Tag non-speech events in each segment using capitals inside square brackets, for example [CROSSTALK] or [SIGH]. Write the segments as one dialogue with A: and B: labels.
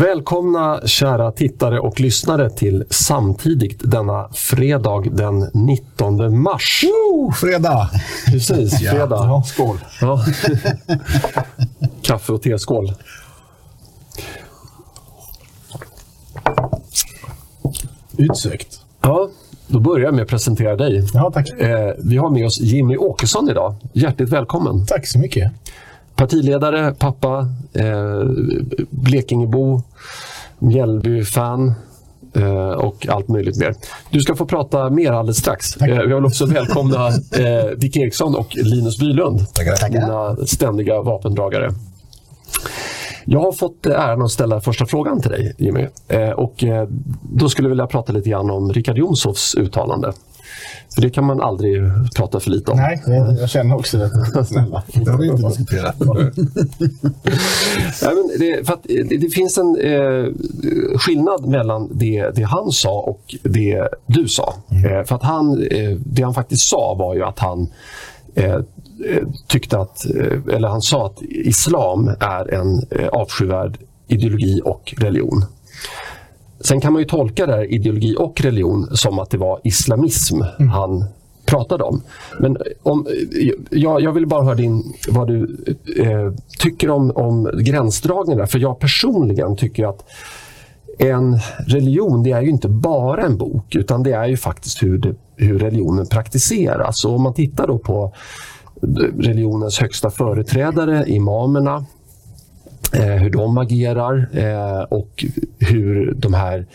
A: Välkomna kära tittare och lyssnare till Samtidigt denna fredag den 19 mars.
B: Woo, fredag!
A: Precis, fredag.
B: Ja, skål.
A: Ja. [LAUGHS] Kaffe och teskål.
B: Utsökt.
A: Ja, då börjar jag med att presentera dig.
B: Ja, tack.
A: Eh, vi har med oss Jimmy Åkesson idag. Hjärtligt välkommen.
B: Tack så mycket.
A: Partiledare, pappa, eh, Blekingebo, Mjällby-fan eh, och allt möjligt mer. Du ska få prata mer alldeles strax. Eh, jag vill också välkomna eh, Dick Eriksson och Linus Bylund,
B: Tackar,
A: mina ständiga vapendragare. Jag har fått äran att ställa första frågan till dig, Jimmy. Eh, och, eh, då skulle jag vilja prata lite grann om Richard Jomshofs uttalande. För det kan man aldrig prata för lite om.
B: Nej, jag, känner också det. Snälla.
C: Det har vi inte diskuterat. [LAUGHS]
A: Ja, men det, för det, det finns en eh, skillnad mellan det, det han sa och det du sa. Eh, för att han, eh, det han faktiskt sa var ju att han eh, eh, tyckte att, eh, eller han sa att islam är en avskyvärd ideologi och religion. Sen kan man ju tolka det här ideologi och religion som att det var islamism han pratade om. Men om, jag, jag vill bara höra din, vad du eh, tycker om, om gränsdragningen där. För jag personligen tycker att en religion det är ju inte bara en bok utan det är ju faktiskt hur, det, hur religionen praktiseras. Och om man tittar då på religionens högsta företrädare, imamerna, Eh, hur de agerar eh, och hur de här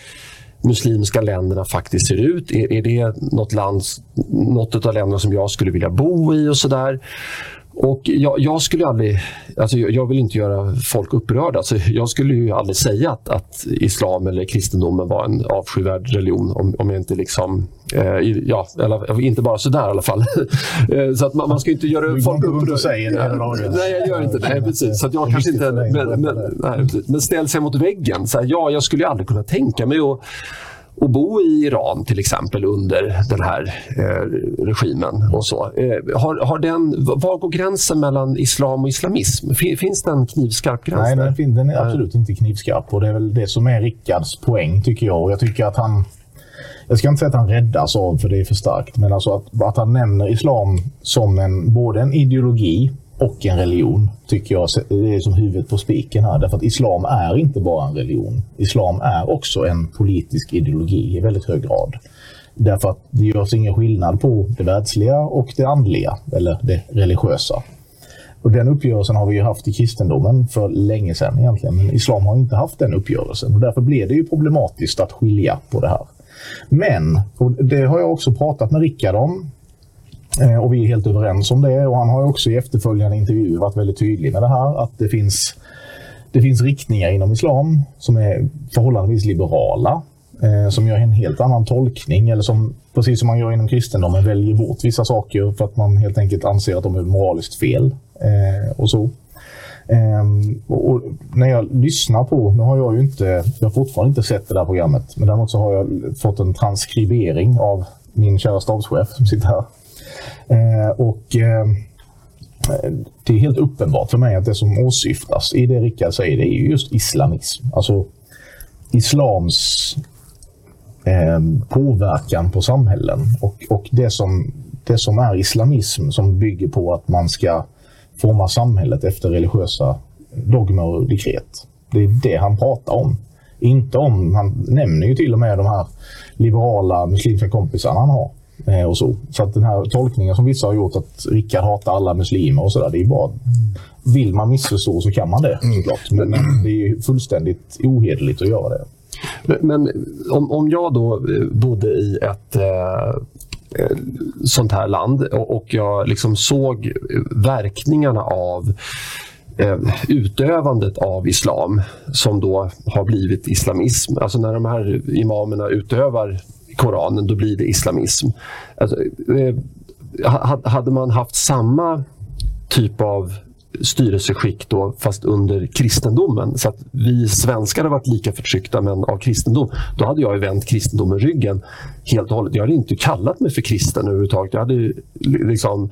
A: muslimska länderna faktiskt ser ut. Är, är det något, land, något av länderna som jag skulle vilja bo i och sådär? Och jag, jag skulle aldrig, alltså jag, vill inte göra folk upprörda. Alltså jag skulle ju aldrig säga att, att islam eller kristendomen var en avskyvärd religion om, om jag inte liksom, eh, ja, eller inte bara sådär i alla fall. [LAUGHS] Eh, så att man, man ska inte göra
B: Du
A: folk upprörda.
B: säger det.
A: Nej, jag gör inte det. Precis. Så att jag kanske inte, men, men, nej, men ställ sig mot väggen. Så här, ja, jag skulle ju aldrig kunna tänka mig att att bo i Iran till exempel under den här eh, regimen. och så. Eh, har, har den, var går gränsen mellan islam och islamism? Fin- Finns det en knivskarp gräns
B: Nej, den, fin- den är absolut inte knivskarp och det är väl det som är Rickards poäng tycker jag. Och jag tycker att han, jag ska inte säga att han räddas av för det är för starkt, men alltså att, att han nämner islam som en, både en ideologi och en religion tycker jag det är som huvudet på spiken här. Därför att islam är inte bara en religion. Islam är också en politisk ideologi i väldigt hög grad. Därför att det görs ingen skillnad på det världsliga och det andliga, eller det religiösa. Och den uppgörelsen har vi ju haft i kristendomen för länge sedan egentligen. Men islam har inte haft den uppgörelsen och därför blir det ju problematiskt att skilja på det här. Men, och det har jag också pratat med Rickard om Eh, och vi är helt överens om det och han har också i efterföljande intervjuer varit väldigt tydlig med det här att det finns det finns riktningar inom islam som är förhållandevis liberala, eh, som gör en helt annan tolkning eller som, precis som man gör inom kristendomen, väljer bort vissa saker för att man helt enkelt anser att de är moraliskt fel. Eh, och så. Ehm, och, och när jag lyssnar på, nu har jag ju inte, jag har fortfarande inte sett det där programmet, men däremot så har jag fått en transkribering av min kära stabschef som sitter här. Eh, och eh, det är helt uppenbart för mig att det som åsyftas i det Rickard säger, det är just islamism. Alltså islams eh, påverkan på samhällen och, och det, som, det som är islamism som bygger på att man ska forma samhället efter religiösa dogmer och dekret. Det är det han pratar om. Inte om, han nämner ju till och med de här liberala muslimska kompisarna han har. Eh, och så. så att den här tolkningen som vissa har gjort att Rickard hatar alla muslimer och sådär, det är bara vill man missförstå så kan man det såklart. Men, men det är fullständigt ohederligt att göra det.
A: Men, men om, om jag då eh, bodde i ett eh, eh, sånt här land och, och jag liksom såg verkningarna av eh, utövandet av islam som då har blivit islamism. Alltså när de här imamerna utövar Koranen, då blir det islamism. Alltså, eh, hade man haft samma typ av styrelseskick då, fast under kristendomen. Så att vi svenskar har varit lika förtryckta men av kristendom. Då hade jag ju vänt kristendomen ryggen helt och hållet. Jag hade inte kallat mig för kristen överhuvudtaget. Jag hade liksom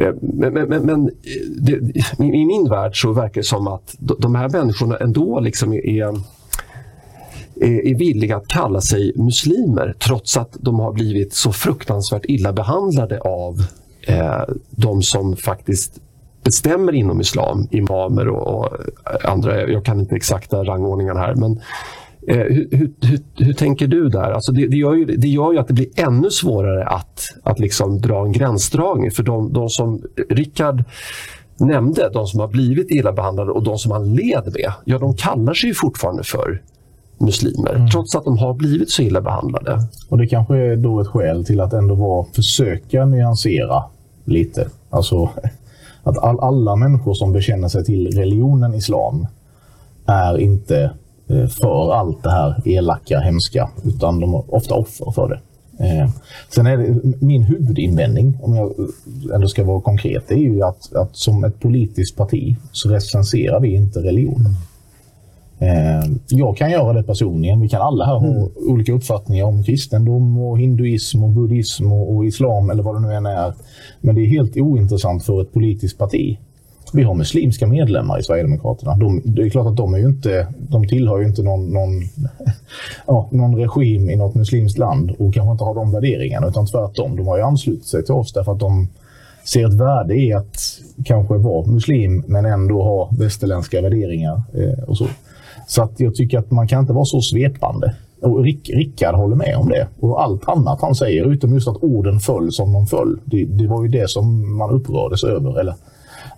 A: eh, men, men, men, det, i min värld så verkar det som att de de här människorna ändå liksom är, Eh, är villiga att kalla sig muslimer trots att de har blivit så fruktansvärt illa behandlade av eh, de som faktiskt bestämmer inom islam, imamer och, och, andra, jag kan inte exakta rangordningen här. Men, eh, hur, hur, hur, hur, tänker du där? Alltså det, det, gör ju, det gör ju att det blir ännu svårare att, att liksom dra en gränsdragning. För de, de som Rickard nämnde, de som har blivit illa behandlade och de som han led med, ja de kallar sig ju fortfarande för muslimer, mm. trots att de har blivit så illa behandlade.
B: Och Det kanske är då ett skäl till att ändå vara, försöka nyansera lite. Alltså [LAUGHS] att all, alla människor som bekänner sig till religionen islam är inte eh, för allt det här elaka, hemska, utan de är ofta offer för det. Eh, sen är det min huvudinvändning, om jag ändå ska vara konkret, det är ju att, att som ett politiskt parti så recenserar vi inte religion. Eh, jag kan göra det personligen. Vi kan alla här ha mm. olika uppfattningar om kristendom, och hinduism, och buddhism och, och, islam eller vad det nu än är. Men det är helt ointressant för ett politiskt parti. Vi har muslimska medlemmar i Sverigedemokraterna. De, det är klart att de, är ju inte, de tillhör ju inte någon, någon, [LAUGHS] ja, någon regim i något muslimskt land och kanske inte har de värderingarna. Utan tvärtom, de har ju anslutit sig till oss därför att de ser ett värde i att kanske vara muslim men ändå ha västerländska värderingar eh, och så. Så att jag tycker att man kan inte vara så svepande. Och Rick, Rickard håller med om det. Och allt annat han säger, utom just att orden föll som de föll. Det, det var ju det som man upprördes över. Eller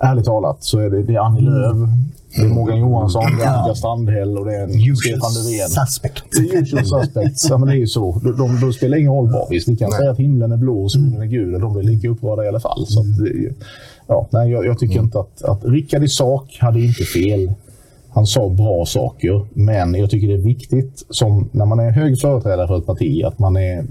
B: ärligt talat så är det, det är Annie mm. Lööf, det är Morgan Johansson, det är Annika Strandhäll och det är Stefan Löfven.
C: Suspect.
B: Det är usual suspects. Ja, men det är ju så. De, de, de spelar ingen roll vad. Visst, vi kan nej. säga att himlen är blå och solen är gul och de blir lika upprörda i alla fall. Så det, ja, nej, jag, jag tycker mm. inte att, att Rickard i sak hade inte fel. Han sa bra saker, men jag tycker det är viktigt som när man är hög företrädare för ett parti att man är,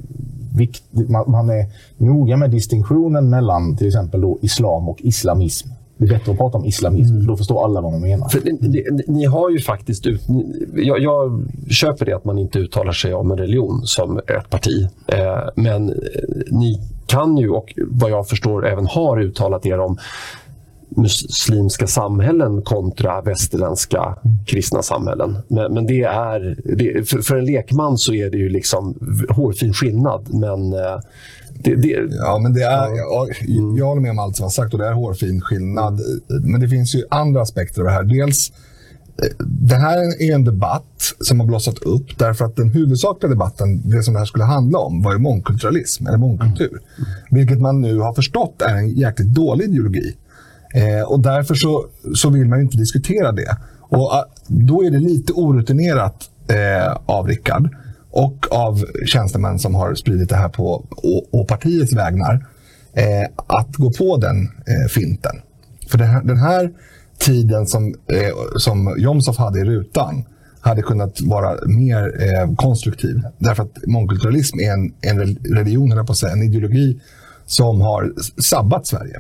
B: vikt, man, man är noga med distinktionen mellan till exempel då islam och islamism. Det är bättre att prata om islamism, mm. för då förstår alla vad man menar.
A: Ni, ni, ni har ju faktiskt... Ut, ni, jag, jag, köper det att man inte uttalar sig om en religion som ett parti. Eh, men ni kan ju, och vad jag förstår även har uttalat er om muslimska samhällen kontra västerländska kristna samhällen. Men, men det är, det, för, för, en lekman så är det ju liksom hårfin skillnad. Men eh, det, det,
D: ja, men det är, jag, jag håller med om allt som har sagt och det är hårfin skillnad. Men det finns ju andra aspekter av det här. Dels eh, det här är en debatt som har blossat upp därför att den huvudsakliga debatten, det som det här skulle handla om, var ju mångkulturalism eller mångkultur. Mm. Vilket man nu har förstått är en jäkligt dålig ideologi. Eh, och därför så, så vill man inte diskutera det. Och ah, Då är det lite orutinerat eh, av Rickard och av tjänstemän som har spridit det här på och, och partiets vägnar eh, att gå på den eh, finten. För den här, den här tiden som, eh, som Jomshof hade i rutan hade kunnat vara mer eh, konstruktiv. Därför att mångkulturalism är en, en religion, på att säga, en ideologi som har sabbat Sverige.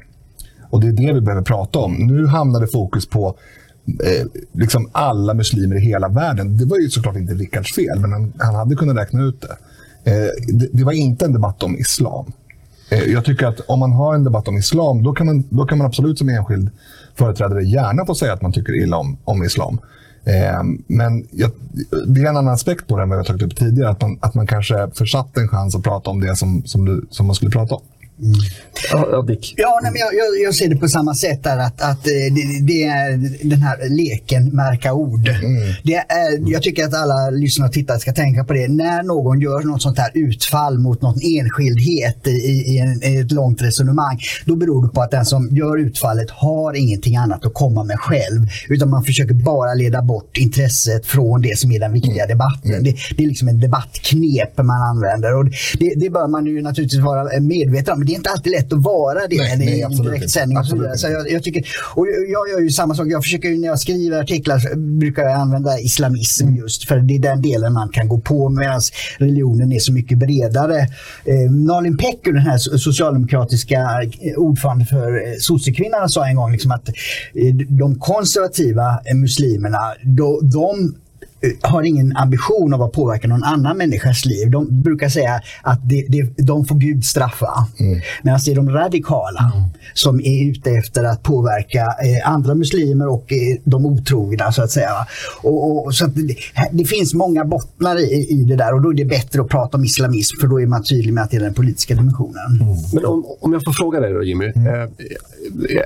D: Och det är det vi behöver prata om. Nu hamnade fokus på eh, liksom alla muslimer i hela världen. Det var ju såklart inte Rickards fel, men han, han hade kunnat räkna ut det. Eh, det. det. var inte en debatt om islam. Eh, jag tycker att om man har en debatt om islam, då kan man, då kan man absolut som enskild företrädare gärna få säga att man tycker illa om, om islam. Eh, men jag, det är en annan aspekt på det än vad jag tagit upp tidigare. Att man, att man kanske försatt en chans att prata om det som, som, du, som man skulle prata om.
C: Mm. Ja, Dick. Ja, nej, men jag, jag, jag, ser det på samma sätt där att, att eh, det, det, är den här leken märka ord. Mm. Det är, jag tycker att alla lyssnare och tittare ska tänka på det. När någon gör något sånt här utfall mot någon enskildhet i, i, en, i ett långt resonemang, då beror det på att den som gör utfallet har ingenting annat att komma med själv. Utan man försöker bara leda bort intresset från det som är den viktiga mm. debatten. Mm. Det, det, är liksom en debattknep man använder. Och det, det bör man ju naturligtvis vara medveten om det är inte alltid lätt att vara det nej, nej, i direktsändning. Och så vidare. så jag, jag, tycker, och jag gör ju samma sak. Jag försöker när jag skriver artiklar brukar jag använda islamism mm. just för det är den delen man kan gå på medan religionen är så mycket bredare. Eh, Nalin Pekku, den här socialdemokratiska ordförande för eh, sossekvinnorna sa en gång liksom att eh, de konservativa muslimerna, de, de har ingen ambition av att påverka någon annan människas liv. De brukar säga att det, det, de får Gud straffa. Mm. Medan det är de radikala mm. som är ute efter att påverka eh, andra muslimer och eh, de otrogna så att säga. Och, och så att det, det, finns många bottnar i, i det där och då är det bättre att prata om islamism för då är man tydlig med att det är den politiska dimensionen. Mm.
A: Men om, om jag får fråga dig då Jimmy. Mm. Eh,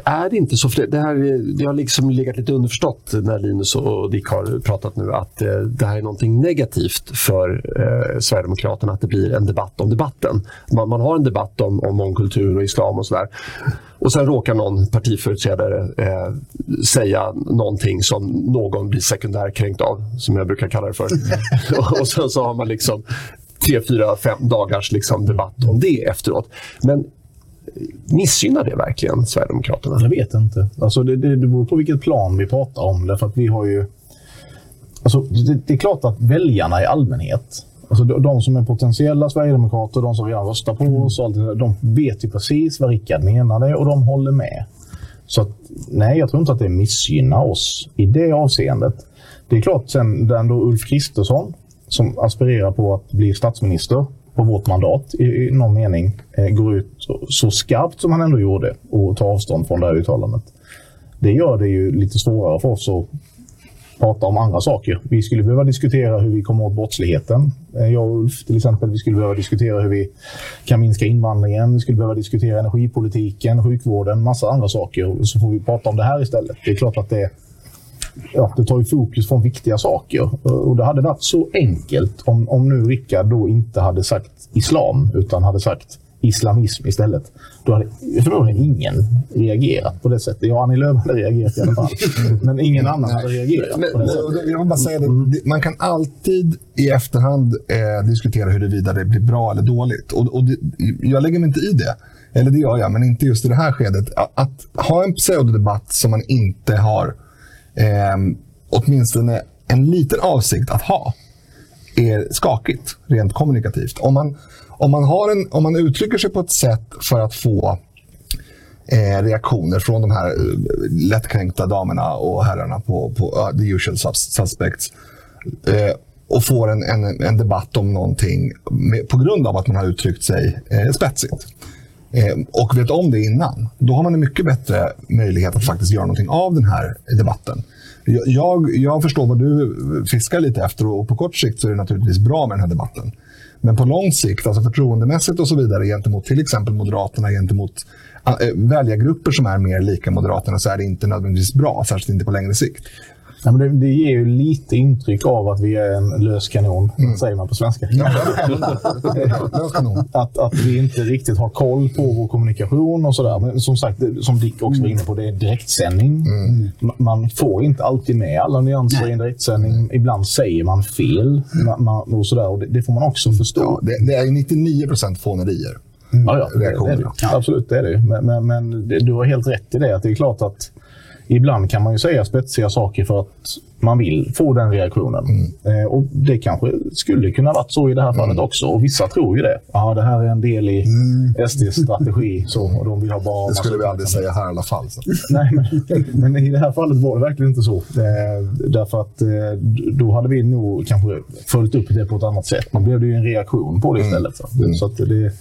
A: är det inte så, det här det har liksom legat lite underförstått när Linus och Dick har pratat nu att det här är någonting negativt för eh, Sverigedemokraterna att det blir en debatt om debatten. Man, man har en debatt om, om mångkultur och islam och sådär. Och sen råkar någon partiföreträdare eh, säga någonting som någon blir sekundärkränkt av, som jag brukar kalla det för. [LAUGHS] [LAUGHS] och sen så har man liksom tre, fyra, fem dagars liksom debatt om det efteråt. Men missgynnar det verkligen Sverigedemokraterna?
B: Jag vet inte. Alltså det, det, det beror på vilket plan vi pratar om. Därför att vi har ju... Alltså det, det är klart att väljarna i allmänhet, alltså de som är potentiella sverigedemokrater, de som redan röstar på oss, de vet ju precis vad Rickard menade och de håller med. Så att, nej, jag tror inte att det missgynnar oss i det avseendet. Det är klart, sen den då Ulf Kristersson som aspirerar på att bli statsminister på vårt mandat i, i någon mening eh, går ut så skarpt som han ändå gjorde och tar avstånd från det här uttalandet. Det gör det ju lite svårare för oss att prata om andra saker. Vi skulle behöva diskutera hur vi kommer åt brottsligheten. Eh, jag och Ulf till exempel. Vi skulle behöva diskutera hur vi kan minska invandringen. Vi skulle behöva diskutera energipolitiken, sjukvården, massa andra saker. Så får vi prata om det här istället. Det är klart att det ja, det tar ju fokus från viktiga saker. Och det hade varit så enkelt om, om nu Rickard då inte hade sagt islam utan hade sagt islamism istället. Då hade förmodligen ingen reagerat på det sättet. Ja, Annie Lööf hade reagerat i alla fall. [LAUGHS] Men ingen annan hade reagerat
D: men, på det sättet. Jag vill bara säga det, man kan alltid i efterhand eh, diskutera huruvida det blir bra eller dåligt. Och, och det, jag lägger mig inte i det. Eller det gör jag, men inte just i det här skedet. Att, att ha en pseudodebatt som man inte har eh, åtminstone en liten avsikt att ha är skakigt rent kommunikativt. Om man, om man, har en, om man uttrycker sig på ett sätt för att få eh, reaktioner från de här eh, lättkränkta damerna och herrarna på, på uh, the usual suspects eh, och får en, en, en, debatt om någonting med, på grund av att man har uttryckt sig eh, spetsigt eh, och vet om det innan, då har man en mycket bättre möjlighet att faktiskt göra någonting av den här debatten. Jag, jag förstår vad du fiskar lite efter och på kort sikt så är det naturligtvis bra med den här debatten. Men på lång sikt, alltså förtroendemässigt och så vidare gentemot till exempel Moderaterna, gentemot eh, väljargrupper som är mer lika Moderaterna så är det inte nödvändigtvis bra, särskilt inte på längre sikt.
B: Ja, men det, det, ger ju lite intryck av att vi är en lös kanon, mm. säger man på svenska. Ja, att, att vi inte riktigt har koll på vår kommunikation och sådär. Men som sagt, som Dick också var inne på, det är direktsändning. Mm. Man får inte alltid med alla nyanser i en direktsändning. Ibland säger man fel man, och, sådär, och det, det, får man också förstå. Ja,
D: det, det är 99 procent fånerier.
B: Mm. Ja, ja, det, det, det, absolut, det är det. Men, men, men du har helt rätt i det. att Det är klart att ibland kan man ju säga spetsiga saker för att man vill få den reaktionen. Mm. Eh, och Det kanske skulle kunna varit så i det här fallet mm. också. Och Vissa tror ju det. Ja, det här är en del i mm. SDs strategi. Så, och de vill ha bara
D: det skulle vi aldrig säga här i alla fall. Så. [LAUGHS]
B: Nej, men, men, i det här fallet var det verkligen inte så. Eh, därför att eh, då hade vi nog kanske följt upp det på ett annat sätt. Man blev det ju en reaktion på det mm. istället. Så, mm. så att det,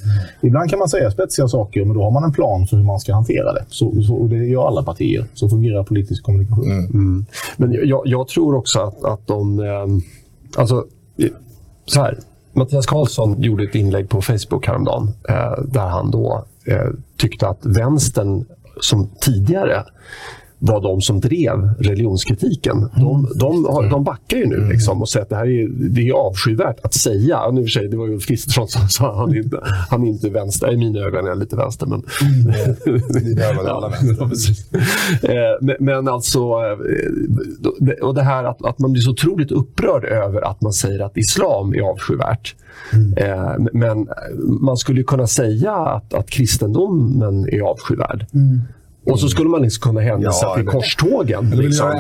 B: ibland kan man säga spetsiga saker, men då har man en plan för hur man ska hantera det. Så, så och det gör alla partier. Så fungerar politisk kommunikation.
A: Mm. Men jag, jag jag tror också att, att de... Eh, alltså, så här. Mattias Karlsson gjorde ett inlägg på Facebook häromdagen eh, där han då eh, tyckte att vänstern som tidigare var de som drev religionskritiken. Mm. De, de, har, de backar ju nu mm. liksom, och säger att det här är, det är avskyvärt att säga. Nu för sig, det var ju Ulf Kristersson som [LAUGHS] sa att han inte han är inte vänster. I mina ögon är han lite vänster. Men, mm. [LAUGHS]
D: ja,
A: men, men alltså, eh, och det här att, att man blir så otroligt upprörd över att man säger att islam är avskyvärt. Mm. Eh, men man skulle kunna säga att, att kristendomen är avskyvärd. Mm. Och så skulle man liksom kunna hänvisa
D: Ja,
A: till korstågen.
D: Vill
A: Liksom, eh,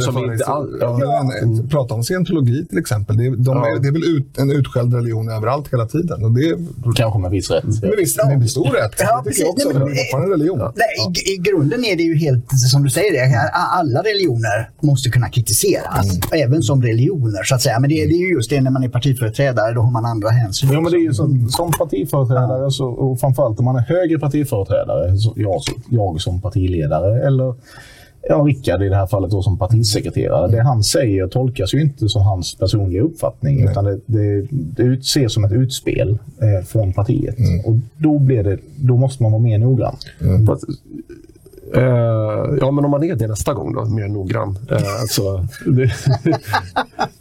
A: Som
D: Ja,
A: ja.
D: Prata om scientologi till exempel. Det, de är,
A: Ja.
D: det är väl ut, en utskälld religion överallt hela tiden. Och det,
B: Kanske med viss rätt.
D: med, viss, med stor rätt.
C: Ja,
D: det tycker jag
C: precis.
D: också.
C: Nej, men-
D: det är fortfarande en religion.
C: Nej, i, I grunden är det ju helt som du säger, det, alla religioner måste kunna kritiseras. Även som religioner så att säga. Men det, det är ju just det när man är partiföreträdare, då har man andra hänsyn.
B: Ja, men det är ju så, som partiföreträdare så, och framförallt om man är högre partiföreträdare, så jag, så- jag som partiledare eller ja, Rickard i det här fallet då som partisekreterare. Det han säger tolkas ju inte som hans personliga uppfattning utan det, det, det ses som ett utspel eh, från partiet. Och då, blir det, då måste man vara mer noggrann.
A: Eh, ja, men om man är det nästa gång då, mer noggrann. Eh, alltså, det, [LAUGHS]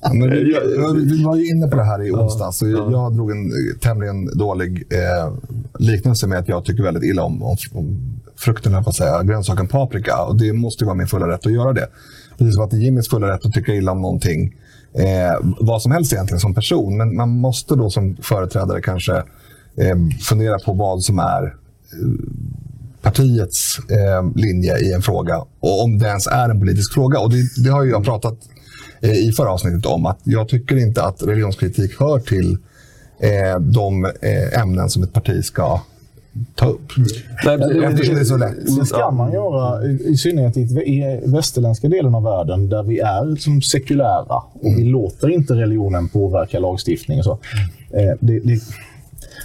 D: Ja, men vi, vi, var ju inne på det här i onsdags. så jag, jag drog en eh, tämligen dålig eh, liknelse med att jag tycker väldigt illa om, om, om på att säga, grönsaken paprika. Och det måste vara min fulla rätt att göra det. Precis som att det är Jimmys fulla rätt att tycka illa om någonting. Eh, vad som helst egentligen som person. Men man måste då som företrädare kanske eh, fundera på vad som är partiets eh, linje i en fråga och om det ens är en politisk fråga. Och det, det har ju jag pratat eh, i förra avsnittet om att jag tycker inte att religionskritik hör till eh, de eh, ämnen som ett parti ska ta upp.
A: nej, men-
D: Eftersom det är så lätt.
B: Det ska man göra, i, i synnerhet i, i västerländska delen av världen där vi är som sekulära och vi låter inte religionen påverka lagstiftning. Och så. Eh, det,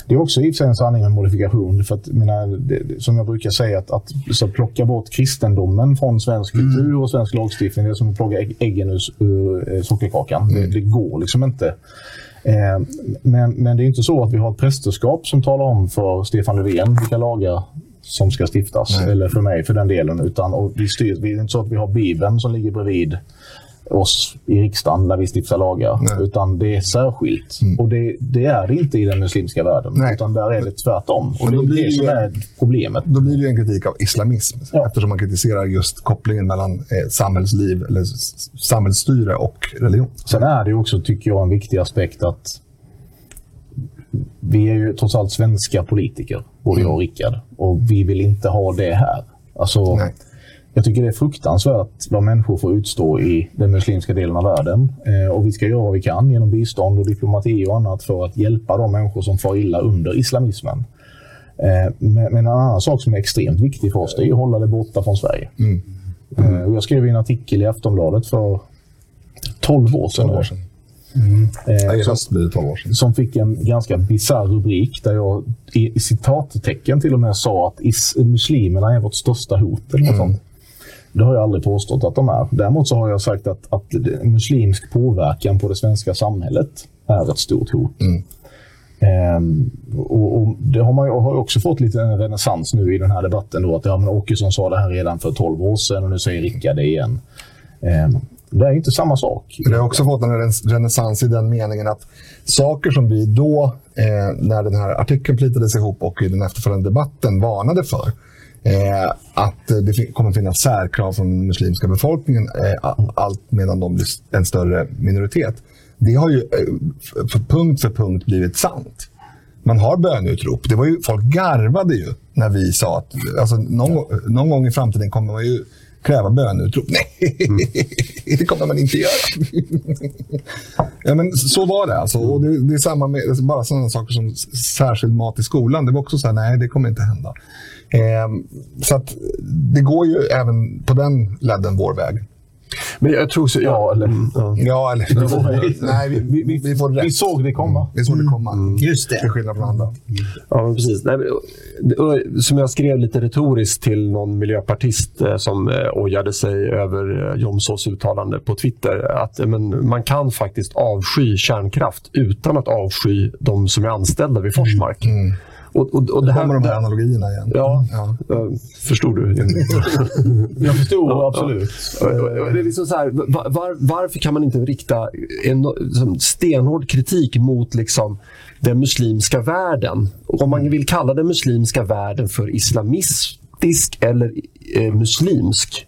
B: det, är också i och för sig en sanning med modifikation. För att, menar, det, som jag brukar säga, att, att så plocka bort kristendomen från svensk kultur och svensk lagstiftning, det är som att plocka ägg, äggen ur, ur eh, sockerkakan. Det, det går liksom inte. Eh, men, men det är inte så att vi har ett prästerskap som talar om för Stefan Löfven vilka lagar som ska stiftas.
D: Nej.
B: Eller för mig för den delen. Utan, och vi styr, det är inte så att vi har Bibeln som ligger bredvid oss i riksdagen när vi stiftar lagar.
D: Nej.
B: Utan det är särskilt. Och det, det är det inte i den muslimska världen.
D: Nej.
B: Utan där är det tvärtom. Och det är
D: blir
B: det som är problemet.
D: Då blir det en kritik av islamism
B: Ja.
D: eftersom man kritiserar just kopplingen mellan eh, samhällsliv eller samhällsstyre och religion.
B: Sen är det också, tycker jag, en viktig aspekt att vi är ju trots allt svenska politiker, både jag och Rickard. Och vi vill inte ha det här. Alltså,
D: Nej.
B: Jag tycker det är fruktansvärt vad människor får utstå i den muslimska delen av världen. Eh, och vi ska göra vad vi kan genom bistånd och diplomati och annat för att hjälpa de människor som far illa under islamismen. Eh, men, en annan sak som är extremt viktig för oss det är att hålla det borta från Sverige. Eh, och jag skrev en artikel i Aftonbladet för 12 år sedan.
D: 12 år sedan.
B: Eh,
D: Ja, I
B: som,
D: höst blir det 12 år sedan.
B: som fick en ganska bisarr rubrik där jag i, i citattecken till och med sa att is, muslimerna är vårt största hot. Eller något sånt. Det har jag aldrig påstått att de är. Däremot så har jag sagt att, att muslimsk påverkan på det svenska samhället är ett stort hot. Ehm, och, och det har man ju, har också fått lite en renässans nu i den här debatten. Då, att ja, men Åkesson sa det här redan för 12 år sedan och nu säger Rickard det igen. Ehm, det är inte samma sak.
D: Det har också fått en ren- renässans i den meningen att saker som vi då, eh, när den här artikeln plitades ihop och i den efterföljande debatten varnade för, eh, att det kommer finnas särkrav från den muslimska befolkningen, eh, allt medan de blir en större minoritet. Det har ju eh, för punkt för punkt blivit sant. Man har bönutrop. Det var ju, folk garvade ju när vi sa att alltså, någon, gång- någon gång i framtiden kommer man ju kräva bönutrop. [LAUGHS] Nej, det kommer man inte göra. [LAUGHS] ja, men så var det. Alltså. Och det, det är samma med alltså, bara sådana saker som särskild mat i skolan. Det var också så här, nej, det kommer inte hända. Ehm, så att det går ju även på den ledden vår väg.
A: Men jag tror så, ja, eller, mm, ja.
D: Ja, eller vi får, [LAUGHS] nej, vi, vi, vi, får rätt.
B: Vi såg det komma.
D: Vi såg det komma.
C: Just det.
D: Till skillnad från andra.
A: Ja, men precis. Nej, men, som jag skrev lite retoriskt till någon miljöpartist eh, som eh, ojade sig över eh, Jomshofs uttalande på Twitter. Att men, man kan faktiskt avsky kärnkraft utan att avsky de som är anställda vid Forsmark. Och, och, och det här,
D: Kommer de här analogierna igen?
A: Ja,
D: Ja.
A: förstod du? [LAUGHS]
B: Jag förstod absolut.
A: Och- och Det är liksom så här, var, var, varför kan man inte rikta en stenhård kritik mot liksom den muslimska världen? Och Om man vill kalla den muslimska världen för islamistisk eller eh, muslimsk,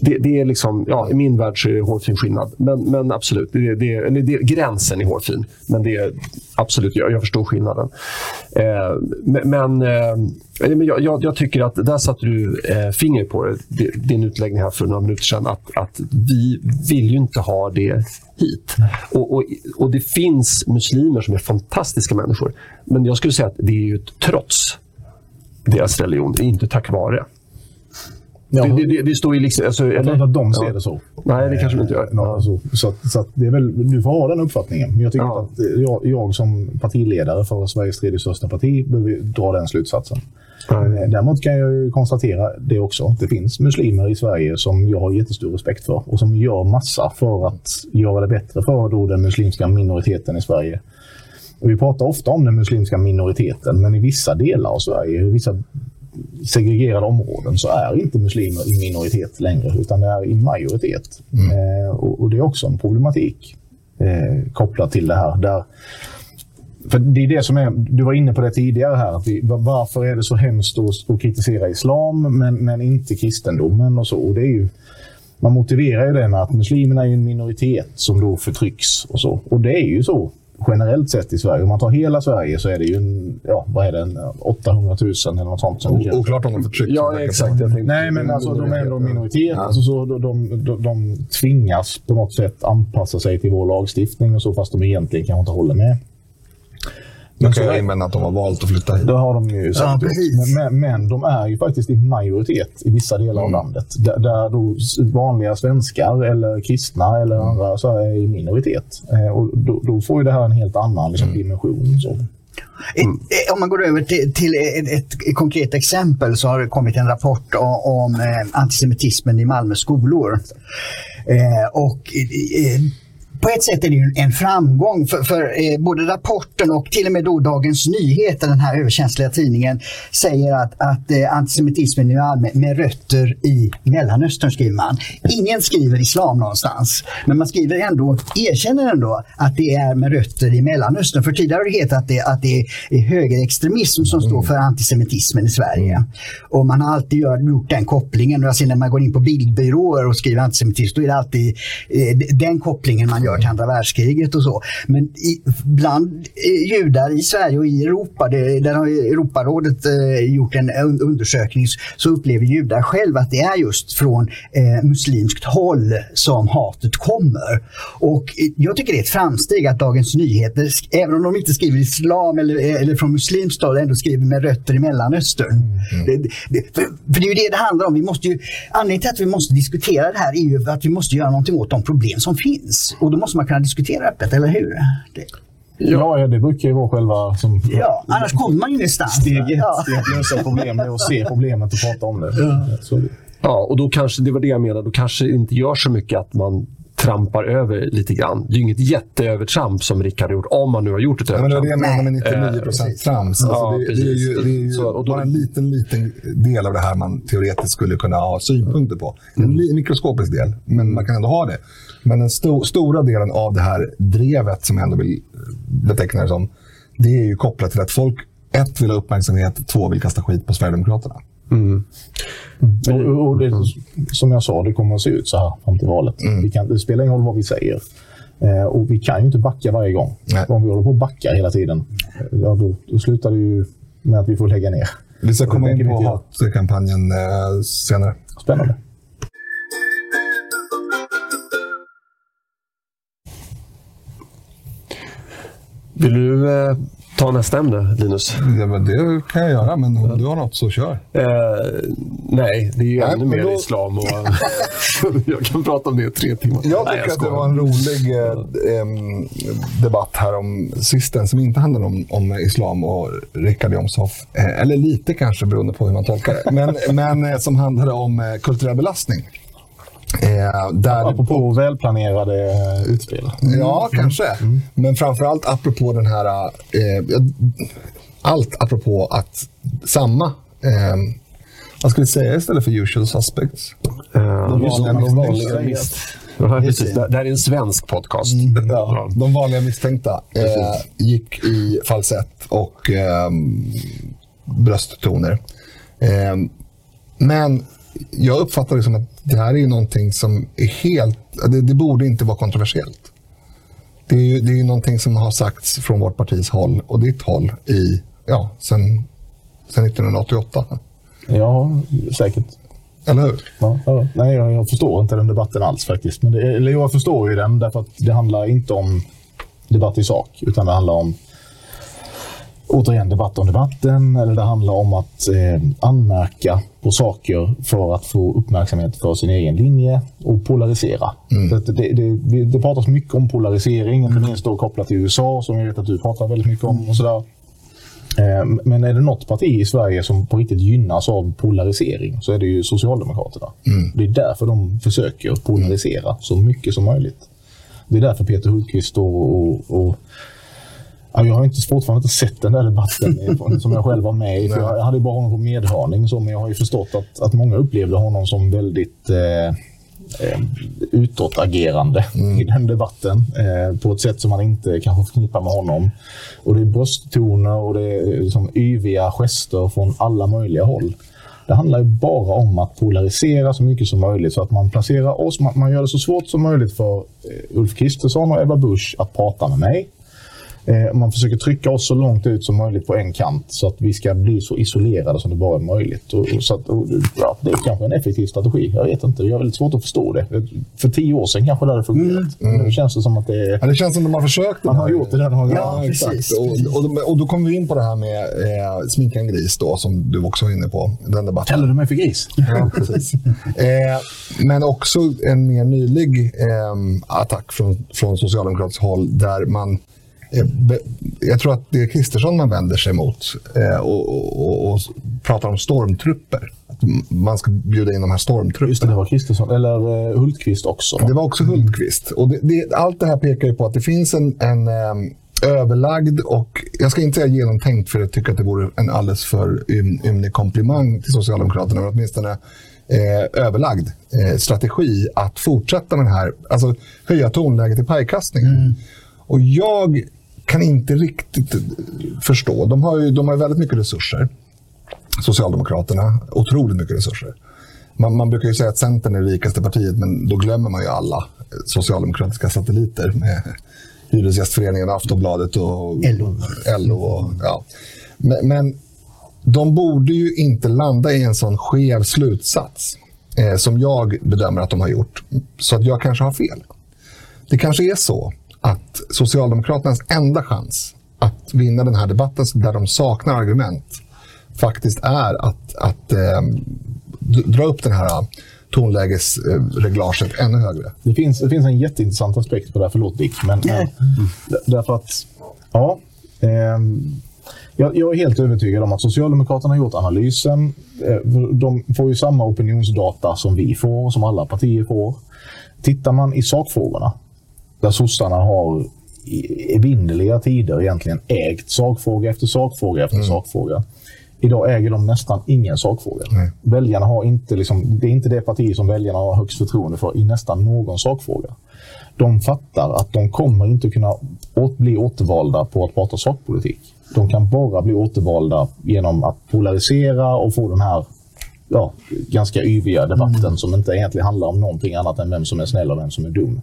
A: det, det, är liksom, ja, I min värld så är det hårfin skillnad. Men, men absolut, det, det, eller det, gränsen är hårfin. Men det är absolut, jag, jag förstår skillnaden. Eh, men eh, jag, jag, jag, tycker att där satte du eh, fingret på det, din utläggning här för några minuter sedan. Att, att vi vill ju inte ha det hit. Och, och, och det finns muslimer som är fantastiska människor. Men jag skulle säga att det är ju ett trots deras religion, inte tack vare. Ja. Det, det, det, står ju liksom... Alltså,
B: jag tror inte att de ser ja. det så.
A: Nej, det kanske de inte gör.
B: Ja, alltså, så att, så att det är väl, du får ha den uppfattningen. Men jag tycker ja. att jag, jag, som partiledare för Sveriges tredje största parti behöver dra den slutsatsen. Nej. Däremot kan jag konstatera det också. Det finns muslimer i Sverige som jag har jättestor respekt för och som gör massa för att göra det bättre för då den muslimska minoriteten i Sverige. Och vi pratar ofta om den muslimska minoriteten, men i vissa delar av Sverige, i vissa segregerade områden så är inte muslimer i minoritet längre utan det är i majoritet. Mm. Eh, och, och, det är också en problematik eh, kopplat till det här. Där, för det är det som är, du var inne på det tidigare här, att vi, varför är det så hemskt att, att kritisera islam men, men inte kristendomen och så. Och det är ju, man motiverar ju det med att muslimerna är en minoritet som då förtrycks och så. Och det är ju så generellt sett i Sverige. Om man tar hela Sverige så är det ju en, ja, vad är det, en 800 000 eller något sånt. Som
D: Oklart om de förtrycks.
A: Ja, exakt.
B: Nej, men alltså, de är ändå en minoritet. Ja. Alltså, så de, de, de, tvingas på något sätt anpassa sig till vår lagstiftning och så, fast de egentligen kanske inte håller med.
D: Då kan jag invända att de har valt att flytta hit.
B: Det har de ju. Ja, men, men, de är ju faktiskt i majoritet i vissa delar mm. av landet. Där, där då vanliga svenskar eller kristna eller mm. andra så är i minoritet. Eh, och då, då, får ju det här en helt annan liksom, mm. dimension. Så. Mm.
C: Om man går över till, till ett, ett, konkret exempel så har det kommit en rapport om, om eh, antisemitismen i Malmö skolor. Eh, och eh, på ett sätt är det ju en framgång för, för eh, både rapporten och till och med då Dagens Nyheter, den här överkänsliga tidningen, säger att, att eh, antisemitismen är allmän, med rötter i Mellanöstern skriver man. Ingen skriver islam någonstans, men man skriver ändå, erkänner ändå att det är med rötter i Mellanöstern. För tidigare har det hetat att det, att det är högerextremism som står för antisemitismen i Sverige. Och man har alltid gjort den kopplingen. Och jag ser när man går in på bildbyråer och skriver antisemitism, då är det alltid eh, den kopplingen man gör till andra världskriget och så. Men i, bland eh, judar i Sverige och i Europa, det, där har Europarådet eh, gjort en undersökning, så upplever judar själva att det är just från eh, muslimskt håll som hatet kommer. Och eh, jag tycker det är ett framsteg att Dagens Nyheter, även om de inte skriver islam eller, eh, eller från muslimskt håll, ändå skriver med rötter i Mellanöstern. Mm. Det, det, för, för, det är ju det det handlar om. Vi måste ju, anledningen till att vi måste diskutera det här är ju att vi måste göra någonting åt de problem som finns. Och då måste man kunna diskutera öppet, eller hur? Det.
B: Ja, det brukar ju vara själva... Som,
C: ja, annars kommer man ju ingenstans.
B: Steg ett ja. att lösa [LAUGHS] problem är att se problemet och prata om det. Ja.
A: Så. Ja, och då kanske, det var det jag menade, då kanske det inte gör så mycket att man trampar över lite grann. Det är ju inget jätteövertramp som Rickard har gjort, om man nu har gjort ett övertramp.
D: Ja, men det är det jag menar med 99 procent trams. Alltså ja, det, det, är ju, det är ju så, och då, bara en liten, liten del av det här man teoretiskt skulle kunna ha synpunkter på. En mm. mikroskopisk del, men man kan ändå ha det. Men den sto stora delen av det här drevet, som jag ändå vill beteckna det som, det är ju kopplat till att folk ett vill ha uppmärksamhet, två vill kasta skit på Sverigedemokraterna. Mm.
B: Mm. Och, och det, som jag sa, det kommer att se ut så här fram till valet. Mm. Vi kan, det spelar ingen roll vad vi säger. Eh, och vi kan ju inte backa varje gång. Nej. Om vi håller på att backa hela tiden, ja, då, då slutar det ju med att vi får lägga ner.
D: Vi ska komma in på hatkampanjen eh, senare.
B: Spännande.
A: Vill du eh, ta nästa ämne, Linus?
D: Ja, men det kan jag göra, men om du har något så kör.
A: Eh, nej, det är ju nej, ännu mer då... islam. Och, [LAUGHS] jag kan prata om det i tre timmar.
D: Jag tycker nej, jag att det var en rolig eh, debatt här om sisten som inte handlade om, om islam och Richard Jomshoff. Eh, eller lite kanske beroende på hur man tolkar det. Men, [LAUGHS] men eh, som handlade om eh, kulturell belastning.
B: Eh, där apropå det... välplanerade eh, utspel.
D: Ja, mm. kanske. Mm. Men framförallt apropå den här... Eh, allt apropå att samma... Eh, vad ska vi säga istället för usual suspects?
A: Uh, de vanliga, de vanliga mis ja, precis. Det, det här är en svensk podcast.
D: Mm. Ja, de vanliga misstänkta eh, gick i falsett och eh, brösttoner. Eh, men jag uppfattar det som att det här är någonting som är helt... Det, det borde inte vara kontroversiellt. Det är, det är någonting som har sagts från vårt partis håll och ditt håll i, ja, sen, sen 1988.
B: Ja, säkert.
D: Eller hur?
B: Ja, ja. Nej, jag, jag, förstår inte den debatten alls faktiskt. Men det, eller jag förstår ju den därför att det handlar inte om debatt i sak, utan det handlar om återigen debatt om debatten eller det handlar om att eh, anmärka på saker för att få uppmärksamhet för sin egen linje och polarisera. Mm. Det, det, det, det, pratas mycket om polarisering, inte minst då kopplat till USA som jag vet att du pratar väldigt mycket om. och sådär. Eh, men är det något parti i Sverige som på riktigt gynnas av polarisering så är det ju Socialdemokraterna. Mm. Det är därför de försöker polarisera så mycket som möjligt. Det är därför Peter Hultqvist och, och, och Ja, jag har inte, fortfarande inte sett den där debatten [LAUGHS] som jag själv var med i. För jag hade bara honom på medhörning, så, men jag har ju förstått att, att många upplevde honom som väldigt eh, eh, utåtagerande mm. i den debatten. Eh, på ett sätt som man inte kanske förknippar med honom. Och det är brösttoner och det är liksom yviga gester från alla möjliga håll. Det handlar ju bara om att polarisera så mycket som möjligt så att man placerar oss, man, man gör det så svårt som möjligt för eh, Ulf Kristersson och Ebba Busch att prata med mig. Eh, man försöker trycka oss så långt ut som möjligt på en kant så att vi ska bli så isolerade som det bara är möjligt. Och, och så att, och, ja, det är kanske en effektiv strategi. Jag vet inte. Jag har väldigt svårt att förstå det. För tio år sedan kanske det hade fungerat. Mm. Nu känns det som att det.
D: Ja, det känns som att de har försökt.
B: Man har gjort det där några gånger.
D: Ja, exakt. Och, och, och, då kommer vi in på det här med eh, sminka en gris då, som du också var inne på. Den debatten.
B: Kallar du mig för gris?
D: Ja, precis. [LAUGHS] eh, men också en mer nylig eh, attack från, från socialdemokratiskt håll där man jag tror att det är Kristersson man vänder sig mot eh, och, och, och, pratar om stormtrupper. Att man ska bjuda in de här stormtrupperna. Just
B: det, det var Kristersson. Eller eh, Hultqvist också.
D: Det var också Hultqvist. Och det, det, allt det här pekar ju på att det finns en, en överlagd och, jag ska inte säga genomtänkt för jag tycker att det vore en alldeles för ymnig komplimang till Socialdemokraterna, men åtminstone eh, överlagd eh, strategi att fortsätta med den här, alltså höja tonläget i pajkastningen. Mm. Och jag kan inte riktigt förstå. De har ju de har väldigt mycket resurser. Socialdemokraterna, otroligt mycket resurser. Man, man, brukar ju säga att Centern är det rikaste partiet, men då glömmer man ju alla socialdemokratiska satelliter med [LAUGHS] Hyresgästföreningen, Aftonbladet och
C: LO.
D: LO och, ja. men, men, de borde ju inte landa i en sån skev slutsats eh, som jag bedömer att de har gjort. Så att jag kanske har fel. Det kanske är så att Socialdemokraternas enda chans att vinna den här debatten där de saknar argument faktiskt är att, att eh, dra upp den här tonlägesreglaget ännu högre.
B: Det finns, det finns en jätteintressant aspekt på det här, förlåt Dick, men mm. därför att ja, eh, jag, jag, är helt övertygad om att Socialdemokraterna har gjort analysen. Eh, de får ju samma opinionsdata som vi får, som alla partier får. Tittar man i sakfrågorna där sossarna har i evinnerliga tider egentligen ägt sakfråga efter sakfråga efter mm. sakfråga. Idag äger de nästan ingen sakfråga. Nej. Väljarna har inte, liksom, det är inte det parti som väljarna har högst förtroende för i nästan någon sakfråga. De fattar att de kommer inte kunna bli återvalda på att prata sakpolitik. De kan bara bli återvalda genom att polarisera och få den här ja, ganska yviga debatten mm. som inte egentligen handlar om någonting annat än vem som är snäll och vem som är dum.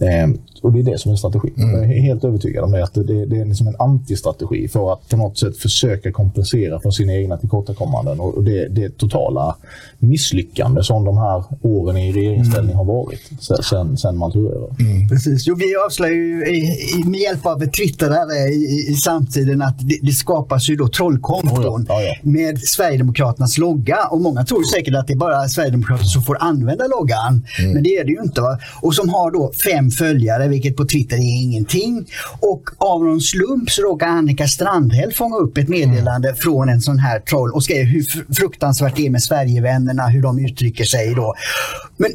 B: Eh, och det är det som är strategin. Mm. Jag är helt övertygad om det. Att det, det är liksom en antistrategi för att på något sätt försöka kompensera för sina egna tillkortakommanden. Och det, det totala misslyckande som de här åren i regeringsställning mm. har varit sen, sen man tog över.
C: Mm. Precis. Jo, vi avslöjar ju med hjälp av Twitter här i, i samtiden att det, det, skapas ju då trollkonton ja, oh ja. med Sverigedemokraternas logga. Och många tror säkert att det är bara Sverigedemokrater som får använda loggan. Mm. Men det är det ju inte. Va? Och som har då fem följare, vilket på Twitter är ingenting. Och av någon slump så råkar Annika Strandhäll fånga upp ett meddelande mm. från en sån här troll och skrev hur fruktansvärt det är med Sverigevännerna, hur de uttrycker sig då. Men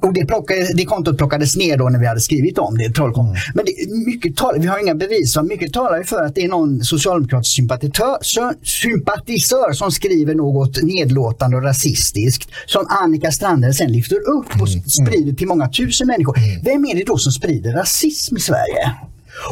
C: och det, plockade, det kontot plockades ner då när vi hade skrivit om det, trollkontot. Mm. Men det, mycket talar, vi har inga bevis, så mycket talar för att det är någon socialdemokratisk sympatisör, sympatisör som skriver något nedlåtande och rasistiskt som Annika Strandhäll sen lyfter upp och mm. sprider till många tusen människor. Mm. Vem är det då som sprider rasism i Sverige?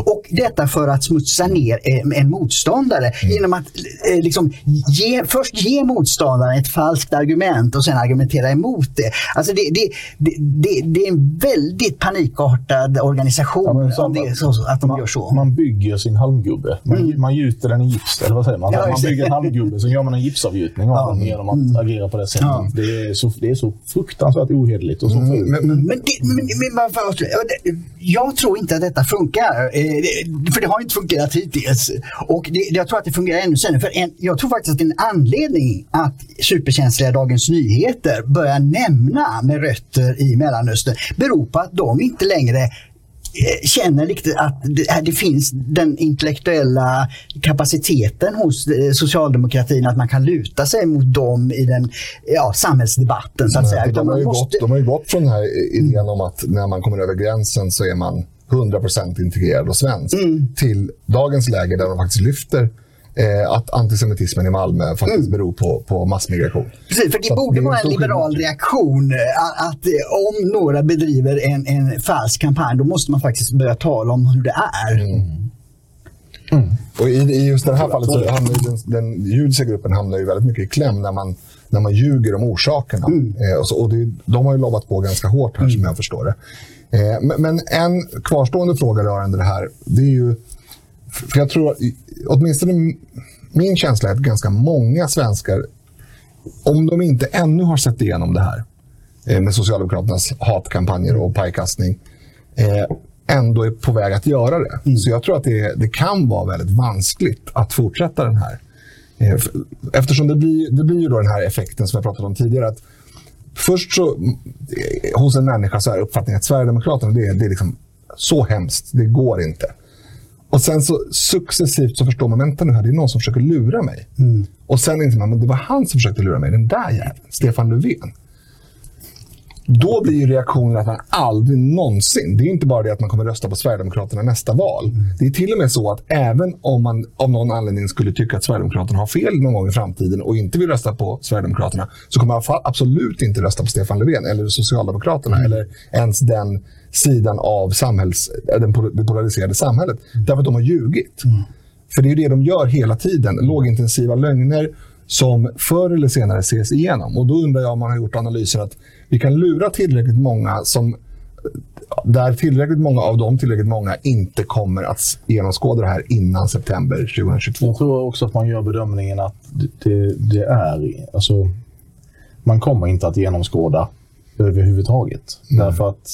C: Och detta för att smutsa ner en motståndare mm. genom att eh, liksom, ge, först ge motståndaren ett falskt argument och sen argumentera emot det. Alltså det, det, det, det är en väldigt panikartad organisation ja, det så, att de
B: man,
C: gör så.
B: Man bygger sin halmgubbe. Man, mm. man gjuter den i gips, eller vad säger man? Ja, man bygger en halmgubbe, så gör man en gipsavgjutning av ja. den genom att mm. agera på det sättet. Ja. Det, är så, det är så fruktansvärt ohederligt och så mm.
C: men, men, men, men, men, jag tror inte att detta funkar. Eh, för det har inte fungerat hittills. Och det, jag tror att det fungerar ännu sämre. För en, jag tror faktiskt att en anledning att superkänsliga Dagens Nyheter börjar nämna med rötter i Mellanöstern beror på att de inte längre eh, känner riktigt att det, finns den intellektuella kapaciteten hos eh, socialdemokratin att man kan luta sig mot dem i den ja, samhällsdebatten. Så att säga.
D: De, har ju måste... gått, de har ju gått från den här idén om att när man kommer över gränsen så är man 100% integrerad och svensk mm. till dagens läge där de faktiskt lyfter eh, att antisemitismen i Malmö faktiskt mm. beror på, på massmigration.
C: Precis, för det Så borde vara en liberal skillnad. reaktion att, eh, att, eh, om några bedriver en, en falsk kampanj då måste man faktiskt börja tala om hur det är. Mm.
D: Mm. Och i, i, just det här fallet så hamnar den, den judiska gruppen hamnar ju väldigt mycket i kläm när man, när man ljuger om orsakerna. Mm. Eh, och, så, och det, de har ju lovat på ganska hårt här mm. som jag förstår det. Eh, men en kvarstående fråga rörande det här, det är ju... För jag tror, åtminstone min känsla är att ganska många svenskar, om de inte ännu har sett igenom det här eh, med Socialdemokraternas hatkampanjer och pajkastning, eh, ändå är på väg att göra det. Mm. Så jag tror att det, det kan vara väldigt vanskligt att fortsätta den här. Eftersom det blir, det blir ju då den här effekten som jag pratade om tidigare. att Först så, hos en människa så är uppfattningen att Sverigedemokraterna det är, det är liksom så hemskt, det går inte. Och sen så successivt så förstår man, vänta nu här, det är någon som försöker lura mig. Mm. Och sen inser man, men det var han som försökte lura mig, den där jäveln, Stefan Löfven. Då blir ju reaktionen att man aldrig någonsin, det är inte bara det att man kommer rösta på Sverigedemokraterna nästa val. Det är till och med så att även om man av någon anledning skulle tycka att Sverigedemokraterna har fel någon gång i framtiden och inte vill rösta på Sverigedemokraterna så kommer man absolut inte rösta på Stefan Löfven eller Socialdemokraterna mm. eller ens den sidan av samhälls, det polariserade samhället. Därför att de har ljugit. Mm. För det är det de gör hela tiden. Lågintensiva lögner som förr eller senare ses igenom. Och då undrar jag om man har gjort analysen att vi kan lura tillräckligt många som där tillräckligt många av dem, tillräckligt många, inte kommer att genomskåda det här innan september 2022.
B: Jag tror också att man gör bedömningen att det, det är, alltså, man kommer inte att genomskåda överhuvudtaget. Mm. Därför att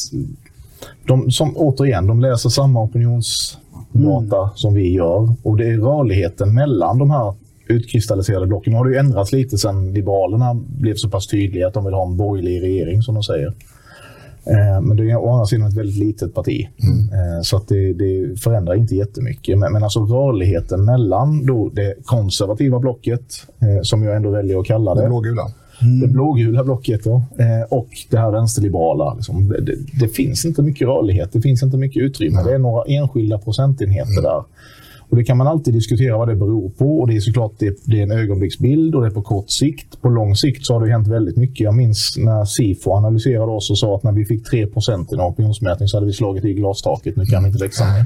B: de, som, återigen, de läser samma opinionsdata mm. som vi gör och det är rörligheten mellan de här utkristalliserade blocken. Nu har det ju ändrats lite sen Liberalerna blev så pass tydliga att de vill ha en borgerlig regering som de säger. Eh, men det är å andra sidan ett väldigt litet parti. Mm. Eh, så att det, det, förändrar inte jättemycket. Men, men alltså rörligheten mellan då det konservativa blocket, eh, som jag ändå väljer att kalla det.
D: Det blågula.
B: Mm. Det blågula blocket ja. och det här vänsterliberala. Liksom. Det, det, det, finns inte mycket rörlighet, det finns inte mycket utrymme. Mm. Det är några enskilda procentenheter mm. där. Och Det kan man alltid diskutera vad det beror på. Och Det är såklart det, det är en ögonblicksbild och det är på kort sikt. På lång sikt så har det hänt väldigt mycket. Jag minns när Sifo analyserade oss och sa att när vi fick 3% i en opinionsmätning så hade vi slagit i glastaket. Nu kan vi inte växa mer.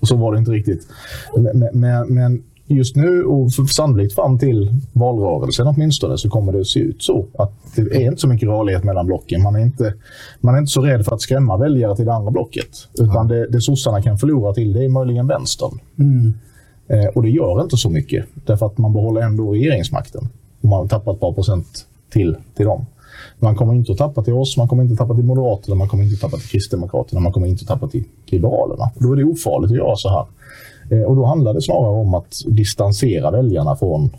B: Och så var det inte riktigt. Men, men, men just nu och sannolikt fram till valrörelsen åtminstone så kommer det att se ut så. Att det är inte så mycket rörlighet mellan blocken. Man är inte, man är inte så rädd för att skrämma väljare till det andra blocket. Utan det, det sossarna kan förlora till det är möjligen vänstern. Mm. Eh, och det gör inte så mycket därför att man behåller ändå regeringsmakten. Och man tappar ett par procent till, till dem. Man kommer inte att tappa till oss, man kommer inte att tappa till Moderaterna, man kommer inte att tappa till Kristdemokraterna, man kommer inte att tappa till Liberalerna. Då är det ofarligt att göra så här. Eh, och då handlar det snarare om att distansera väljarna från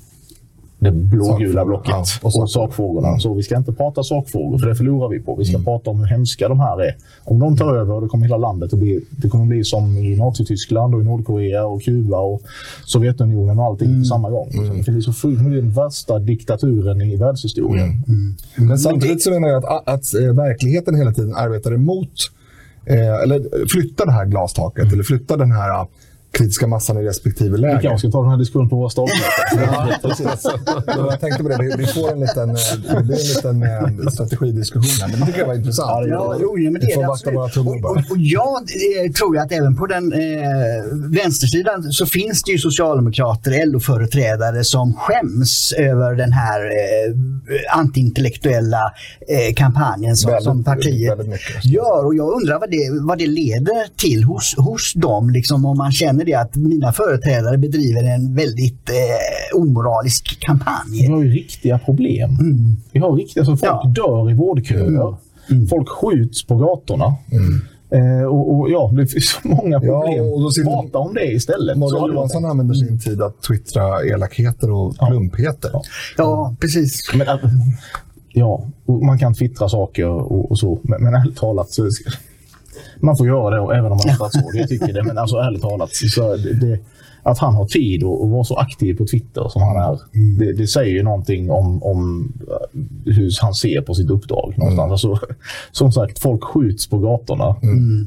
B: det blågula blocket ja, och, och sakfrågorna. Mm. Så vi ska inte prata sakfrågor, för det förlorar vi på. Vi ska mm. prata om hur hemska de här är. Om de tar över, då kommer hela landet att bli... Det kommer bli som i Nazityskland och i Nordkorea och Kuba och Sovjetunionen och allting mm. på samma gång. Mm. Det bli så fullt den värsta diktaturen i världshistorien. Mm.
D: mm. Men samtidigt så menar jag att, att, eh, verkligheten hela tiden arbetar emot, eh, eller flyttar det här glastaket, eller flyttar den här kritiska massan i respektive läger.
B: Vi kanske ska ta den här diskussionen på våra
D: ja, precis. Jag tänkte på det. Vi får en liten, det blir en liten eh, strategidiskussion här. Men det tycker jag var intressant.
C: Ja, jo, men det
D: vi får
C: det
D: vakta våra tungor
C: Och,
D: bara.
C: och, och jag eh, tror ju att även på den eh, vänstersidan så finns det ju socialdemokrater, LO-företrädare som skäms över den här eh, antiintellektuella eh, kampanjen som,
D: Väldigt-
C: som partiet gör. Och jag undrar vad det, vad det leder till hos, hos dem, liksom, om man känner det att mina företrädare bedriver en väldigt eh, omoralisk kampanj.
B: Vi har ju riktiga problem. Vi har riktiga, alltså folk
C: Ja.
B: dör i vårdköer. Folk skjuts på gatorna. Eh, och, och ja, det finns så många
D: Ja,
B: problem.
D: och då sitter-
B: Prata om det istället. Så
D: Morgan Johansson använder sin tid att twittra elakheter och plumpheter.
B: Ja.
C: Ja, precis.
B: Men, att- ja, och man kan twittra saker och, och så. Men, men ärligt talat så man får göra det även om man är statsråd. [LAUGHS] Jag tycker det. Men alltså ärligt talat, så det, det, att han har tid att att vara så aktiv på Twitter som han är. Det, det säger ju någonting om, om eh, hur han ser på sitt uppdrag. Någonstans. Alltså, [LAUGHS] som sagt, folk skjuts på gatorna.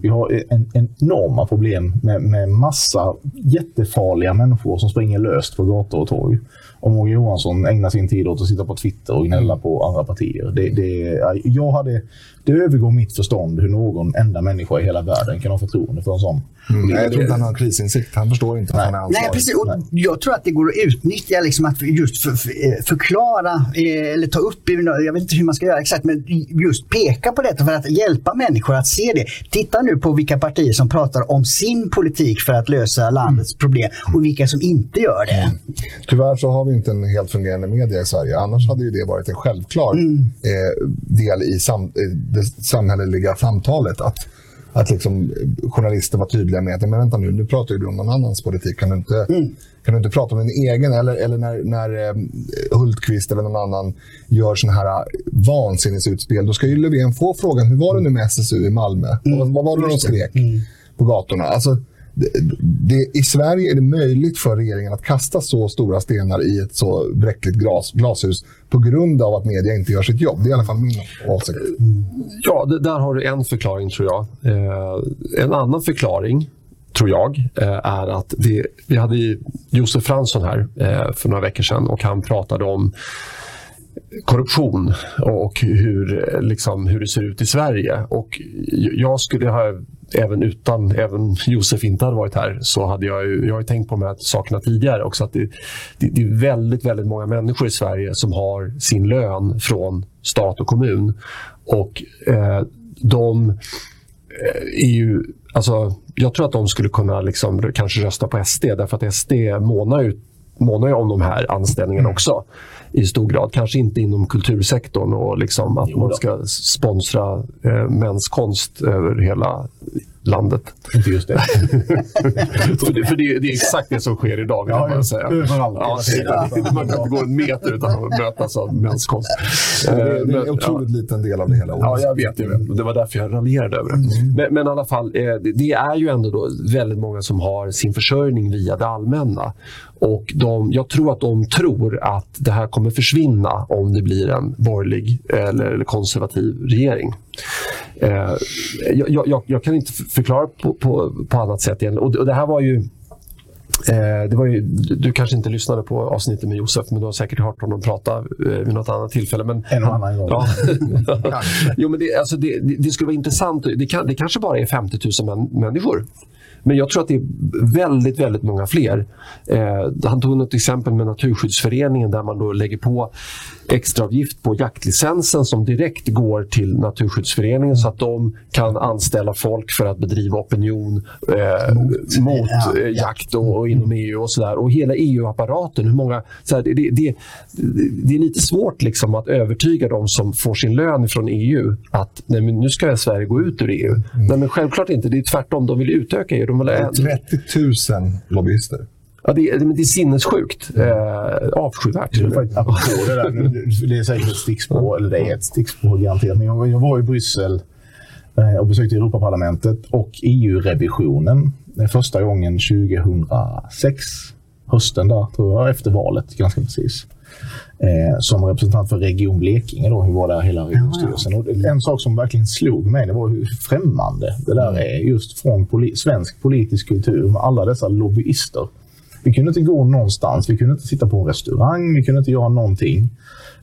B: Vi har en, en enorma problem med, med massa jättefarliga människor som springer löst på gator och torg. Om Morgan Johansson ägnar sin tid åt att sitta på Twitter och gnälla på andra partier. Det, det, jag hade, det övergår mitt förstånd hur någon enda människa i hela världen kan ha förtroende för en sån.
D: Mm. Nej, jag tror inte han har krisinsikt. Han förstår inte att han är ansvarig.
C: Nej, precis. Och jag tror att det går att utnyttja liksom att just för, för, eh, förklara eh, eller ta upp, jag vet inte hur man ska göra exakt, men just peka på detta för att hjälpa människor att se det. Titta nu på vilka partier som pratar om sin politik för att lösa landets problem och vilka som inte gör det.
D: Tyvärr så har vi inte en helt fungerande media i Sverige. Annars hade ju det varit en självklar eh, del i sam, det samhälleliga samtalet. Att, att liksom, eh, journalister var tydliga med att men vänta nu, nu pratar du om någon annans politik. Kan du inte, kan du inte prata om din egen? Eller, eller när, när eh, Hultqvist eller någon annan gör såna här eh, vansinnesutspel, då ska ju Löfven få frågan hur var det nu med SSU i Malmö? Vad, vad var det de skrek på gatorna? Alltså, det, I Sverige är det möjligt för regeringen att kasta så stora stenar i ett så bräckligt glas, glashus på grund av att media inte gör sitt jobb. Det är i alla fall min åsikt.
A: Ja, det, där har du en förklaring tror jag. Eh, en annan förklaring tror jag eh, är att det, vi hade ju Josef Fransson här eh, för några veckor sedan och han pratade om korruption och hur, liksom, hur det ser ut i Sverige. Och jag skulle ha, även utan, även Josef inte hade varit här, så hade jag ju, jag har ju tänkt på de här sakerna tidigare också. Att det, det, det är väldigt, väldigt många människor i Sverige som har sin lön från stat och kommun. Och eh, de eh, är ju, alltså, jag tror att de skulle kunna liksom, kanske rösta på SD därför att SD månar ju, månar ju om de här anställningarna också i stor grad. Kanske inte inom kultursektorn och liksom att man ska sponsra eh, mäns konst över hela landet.
B: Just det. [LAUGHS]
A: för det, för det, det är exakt det som sker idag,
B: Ja, ja.
A: säga.
B: Överallt.
A: Ja, det- man kan inte gå en meter utan att mötas av mäns konst.
D: Det,
A: Eh,
D: det är en otroligt liten del av det hela.
A: Ja, jag vet. Vet. Det var därför jag raljerade över det. Men, men i alla fall, eh, det, det är ju ändå då väldigt många som har sin försörjning via det allmänna. Och de, jag tror att de tror att det här kommer försvinna om det blir en borgerlig eller, eller konservativ regering. Eh, jag, jag, jag kan inte förklara på, på, på annat sätt. egentligen. Och det, och det här var ju Eh, det var ju, du kanske inte lyssnade på avsnittet med Josef, men du har säkert hört honom prata eh, vid något annat tillfälle. Men
B: En och annan gång.
A: Ja. [LAUGHS] jo, men det, alltså det, det skulle vara intressant. Det, kan, det kanske bara är 50 000 män, människor. Men jag tror att det är väldigt, väldigt många fler. Eh, han tog något exempel med Naturskyddsföreningen där man då lägger på extraavgift på jaktlicensen som direkt går till Naturskyddsföreningen så att de kan anställa folk för att bedriva opinion eh, mot, eh, jakt och, och inom EU och sådär. Och hela EU-apparaten. Hur många, så här, det, det, det, är lite svårt liksom att övertyga de som får sin lön från EU att nej, men nu ska Sverige gå ut ur EU. Nej, men självklart inte. Det är tvärtom. De vill utöka EU. De
D: Det är 30 000 lobbyister.
A: ja, det, är, det är sinnessjukt. Eh, avskyvärt.
B: Det apropå det där. nu- Det är säkert ett stickspår, eller det är ett stickspår garanterat. Men jag, jag var i Bryssel eh, och besökte Europaparlamentet och EU-revisionen eh, första gången 2006. Hösten där, tror jag, efter valet ganska precis. Eh, som representant för Region Blekinge, då, hur var där hela regionstyrelsen. Och en sak som verkligen slog mig det var hur främmande det där är just från poli svensk politisk kultur med alla dessa lobbyister. Vi kunde inte gå någonstans, vi kunde inte sitta på en restaurang, vi kunde inte göra någonting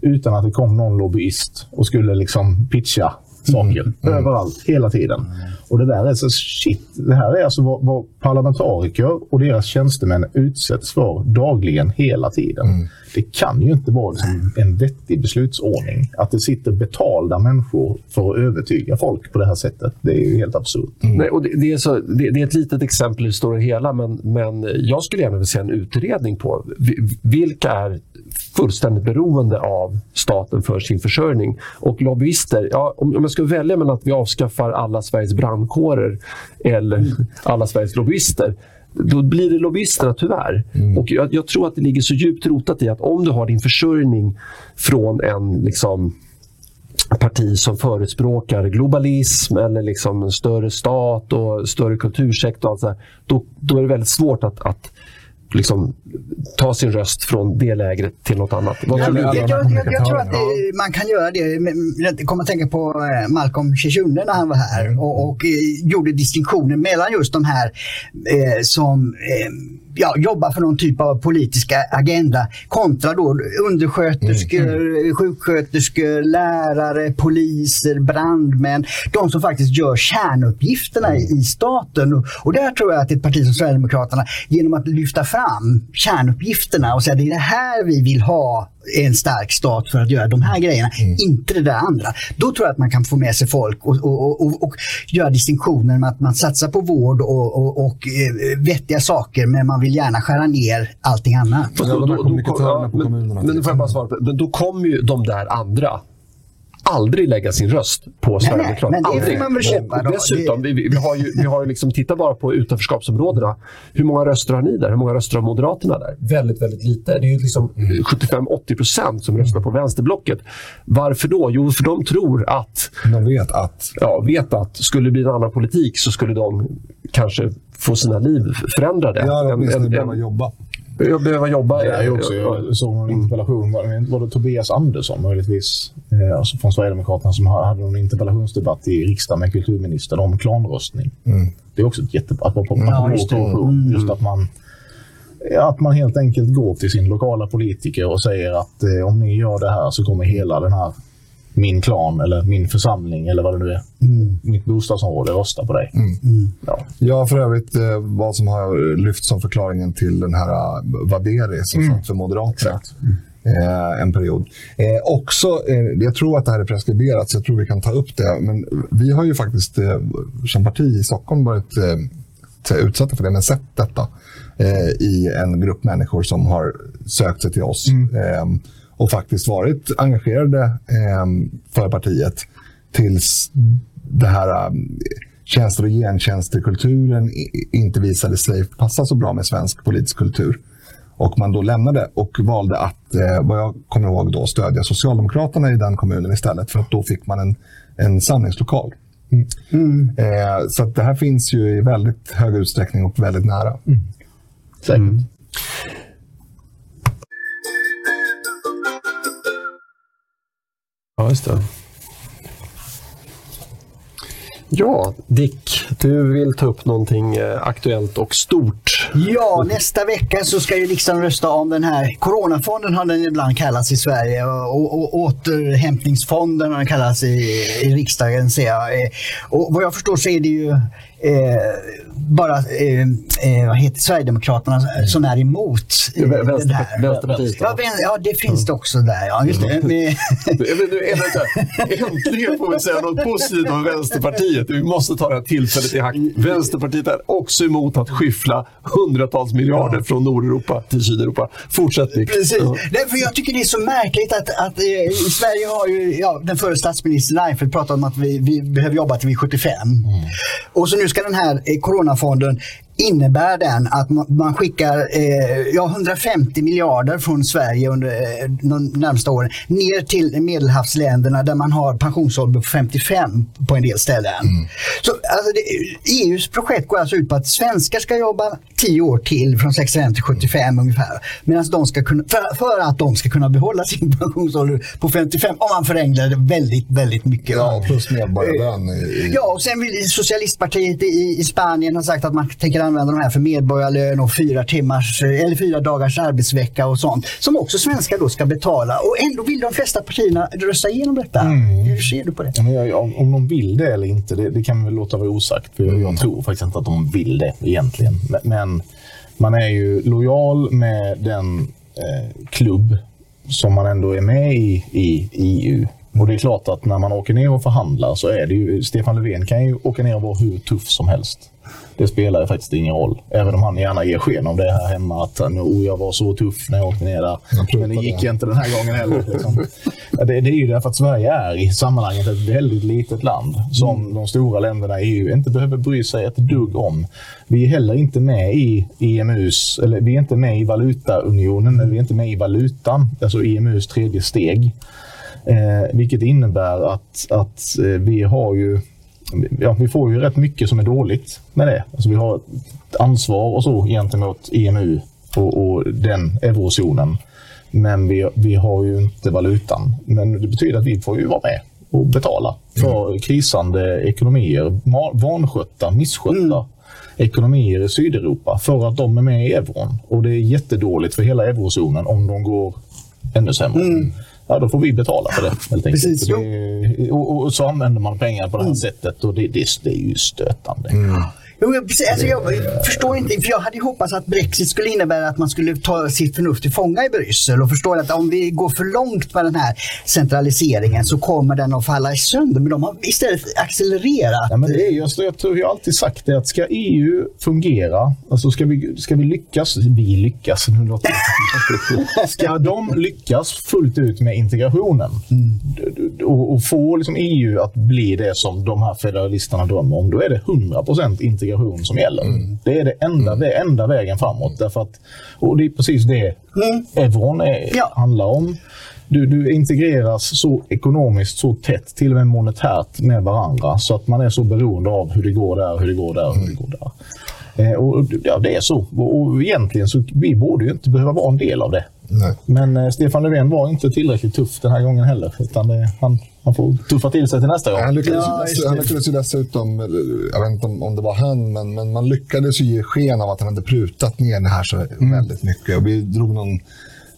B: utan att det kom någon lobbyist och skulle liksom pitcha saker mm. mm. överallt, hela tiden. Mm. Och det där är så shit. Det här är alltså vad, vad parlamentariker och deras tjänstemän utsätts för dagligen, hela tiden. Mm. Det kan ju inte vara liksom en vettig beslutsordning. Att det sitter betalda människor för att övertyga folk på det här sättet. Det är ju helt absurt.
A: Mm. Nej, och det, det, är så, det, det, är ett litet exempel i det stora hela, men, men jag skulle gärna vilja se en utredning på vilka är fullständigt beroende av staten för sin försörjning. Och lobbyister, ja, om, om jag ska välja mellan att vi avskaffar alla Sveriges brandkårer eller alla Sveriges lobbyister då blir det lobbyisterna tyvärr. Mm. Och jag, jag, tror att det ligger så djupt rotat i att om du har din försörjning från en liksom, parti som förespråkar globalism eller liksom större stat och större kultursektor, och då, då är det väldigt svårt att, att liksom, ta sin röst från det lägret till något annat.
C: jag, jag, jag, jag, tror att det, man kan göra det. Jag kommer att tänka på eh, Malcolm Shishune när han var här mm. och, och eh, gjorde distinktionen mellan just de här eh, som eh, ja, jobbar för någon typ av politisk agenda kontra då undersköterskor, mm. sjuksköterskor, lärare, poliser, brandmän. De som faktiskt gör kärnuppgifterna mm. i staten. Och, och där tror jag att ett parti som Sverigedemokraterna genom att lyfta fram kärnuppgifterna och säga det är det här vi vill ha en stark stat för att göra de här grejerna, mm. inte det där andra. Då tror jag att man kan få med sig folk och, och, och, och göra distinktioner med att man satsar på vård och, och, och eh, vettiga saker men man vill gärna skära ner allting annat.
A: Då, då, då, då, men, men, får jag bara svara på, men då kommer ju de där andra aldrig lägga sin röst på Sverigedemokraterna.
C: Men det får man väl köpa.
A: Då. Dessutom, vi, vi, har ju, vi har ju liksom, titta bara på utanförskapsområdena. Hur många röster har ni där? Hur många röster har Moderaterna där? Väldigt, väldigt lite. Det är ju liksom 75-80 procent som röstar på vänsterblocket. Varför då? Jo, för de tror att...
D: De vet att?
A: Ja, vet att. Skulle det bli en annan politik så skulle de kanske få sina liv förändrade.
D: Ja, åtminstone behöva jobba.
A: Jag behöver jobba.
B: Det är också, jag såg en interpellation, var det Tobias Andersson möjligtvis, eh, alltså från Sverigedemokraterna, som hade en interpellationsdebatt i riksdagen med kulturministern om klanröstning. Mm. Det är också ett jättebra, apropå ja, just, mm. just att man att man helt enkelt går till sin lokala politiker och säger att eh, om ni gör det här så kommer hela den här min klan eller min församling eller vad det nu är. Mm. Mitt bostadsområde röstar på dig. Mm.
D: Mm. Ja. ja, för övrigt eh, vad som har lyfts som förklaringen till den här uh, Vaderi som mm. satt för Moderaterna. Eh, en period. Eh, också, eh, jag tror att det här är preskriberat, så jag tror vi kan ta upp det. Men vi har ju faktiskt eh, som parti i Stockholm varit eh, utsatta för det, men sett detta eh, i en grupp människor som har sökt sig till oss. Mm. Och faktiskt varit engagerade eh, för partiet tills det här eh, tjänster och gentjänsterkulturen inte visade sig passa så bra med svensk politisk kultur. Och man då lämnade och valde att, eh, vad jag kommer ihåg, då, stödja Socialdemokraterna i den kommunen istället. För att då fick man en, en samlingslokal. Mm. Mm. Eh, så det här finns ju i väldigt hög utsträckning och väldigt nära. Mm.
A: Säkert. Ja, just det. Ja, Dick, du vill ta upp någonting eh, aktuellt och stort.
C: Ja, nästa vecka så ska ju riksdagen rösta om den här coronafonden har den ibland kallats i Sverige och, och återhämtningsfonden har den kallats i, i riksdagen ser jag. Eh, och vad jag förstår så är det ju bara eh, eh, vad heter Sverigedemokraterna som är emot
A: eh, Vänsterpartiet. Vänsterpartiet
C: ja, ja, det finns det också där. Ja, just det. Mm. [LAUGHS]
A: Äntligen får vi säga något positivt om Vänsterpartiet. Vi måste ta det här tillfället i akt. Vänsterpartiet är också emot att skyffla hundratals miljarder från Nordeuropa till Sydeuropa. Fortsätt Nick.
C: Precis. Ja. Därför jag tycker det är så märkligt att, att eh, Sverige har ju ja, den förre statsministern Reinfeldt pratat om att vi, vi behöver jobba till vi är 75. Mm. Och så nu ska den här eh, coronafonden innebär den att man, skickar eh, ja, 150 miljarder från Sverige under eh, de närmsta åren ner till medelhavsländerna där man har pensionsålder på 55 på en del ställen. Mm. Så alltså, det, EUs projekt går alltså ut på att svenskar ska jobba 10 år till från 65 till 75 ungefär. Medan de ska kunna, för, för att de ska kunna behålla sin [LAUGHS] pensionsålder på 55 om man förenklar det väldigt, väldigt mycket.
D: Ja, plus medborgarlön.
C: Ja, och sen vill Socialistpartiet i, i Spanien ha sagt att man tänker använda de här för medborgarlön och fyra, timmars, eller fyra dagars arbetsvecka och sånt. Som också svenskar då ska betala. Och ändå vill de flesta partierna rösta igenom detta. Mm. Hur ser du på det?
B: Ja, jag, om de vill det eller inte, det, det kan vi låta vara osagt. För jag, jag tror faktiskt inte att de vill det egentligen. Men man är ju lojal med den eh, klubb som man ändå är med i, i EU. Och det är klart att när man åker ner och förhandlar så är det ju, Stefan Löfven kan ju åka ner och vara hur tuff som helst det spelar ju faktiskt ingen roll. Även om han gärna ger sken av det här hemma att oh, jag var så tuff när jag åkte ner där. Men det gick det. inte den här gången heller. Liksom. det, det, är ju därför att Sverige är i sammanhanget ett väldigt litet land som mm. de stora länderna i EU inte behöver bry sig ett dugg om. Vi är heller inte med i EMUs, eller vi är inte med i valutaunionen, eller vi är inte med i valutan, alltså EMUs tredje steg. Eh, vilket innebär att, att eh, vi har ju ja, vi får ju rätt mycket som är dåligt med det. Alltså vi har ett ansvar och så gentemot EMU och, och den eurozonen. Men vi, vi har ju inte valutan. Men det betyder att vi får ju vara med och betala för mm. krisande ekonomier, vanskötta, misskötta mm. ekonomier i Sydeuropa för att de är med i euron. Och det är jättedåligt för hela eurozonen om de går ännu sämre. Mm ja, då får vi betala för det. Helt Precis, det, och, och, så använder man pengar på det här mm. sättet och det, det, det är ju stötande. Mm.
C: Jo, alltså jag förstår inte, för jag hade hoppats att Brexit skulle innebära att man skulle ta sitt förnuft till fånga i Bryssel och förstå att om vi går för långt med den här centraliseringen så kommer den att falla i sönder. Men de har istället accelererat.
B: Ja, men det är, jag, alltså, jag, tror jag alltid sagt det att ska EU fungera, alltså ska vi, ska vi lyckas, vi lyckas, nu låter det Ska de lyckas fullt ut med integrationen mm. och, och, få liksom EU att bli det som de här federalisterna drömmer om, då är det 100% integration integration som gäller. Mm. Det är det enda, mm. det enda vägen framåt. Därför att, och det är precis det mm. euron är, ja. handlar om. Du, du integreras så ekonomiskt så tätt, till och med monetärt, med varandra så att man är så beroende av hur det går där, hur det går där, hur det går där. Eh, och, ja, det är så. Och, och egentligen så vi borde ju inte behöva vara en del av det. Nej. Men eh, Stefan Löfven var inte tillräckligt tuff den här gången heller. Utan det, han, han får tuffa till sig till nästa gång.
D: Han lyckades, ja, han lyckades ju dessutom, jag vet inte om, om det var han, men, men man lyckades ju ge sken av att han hade prutat ner det här så mm. väldigt mycket. Och vi drog någon,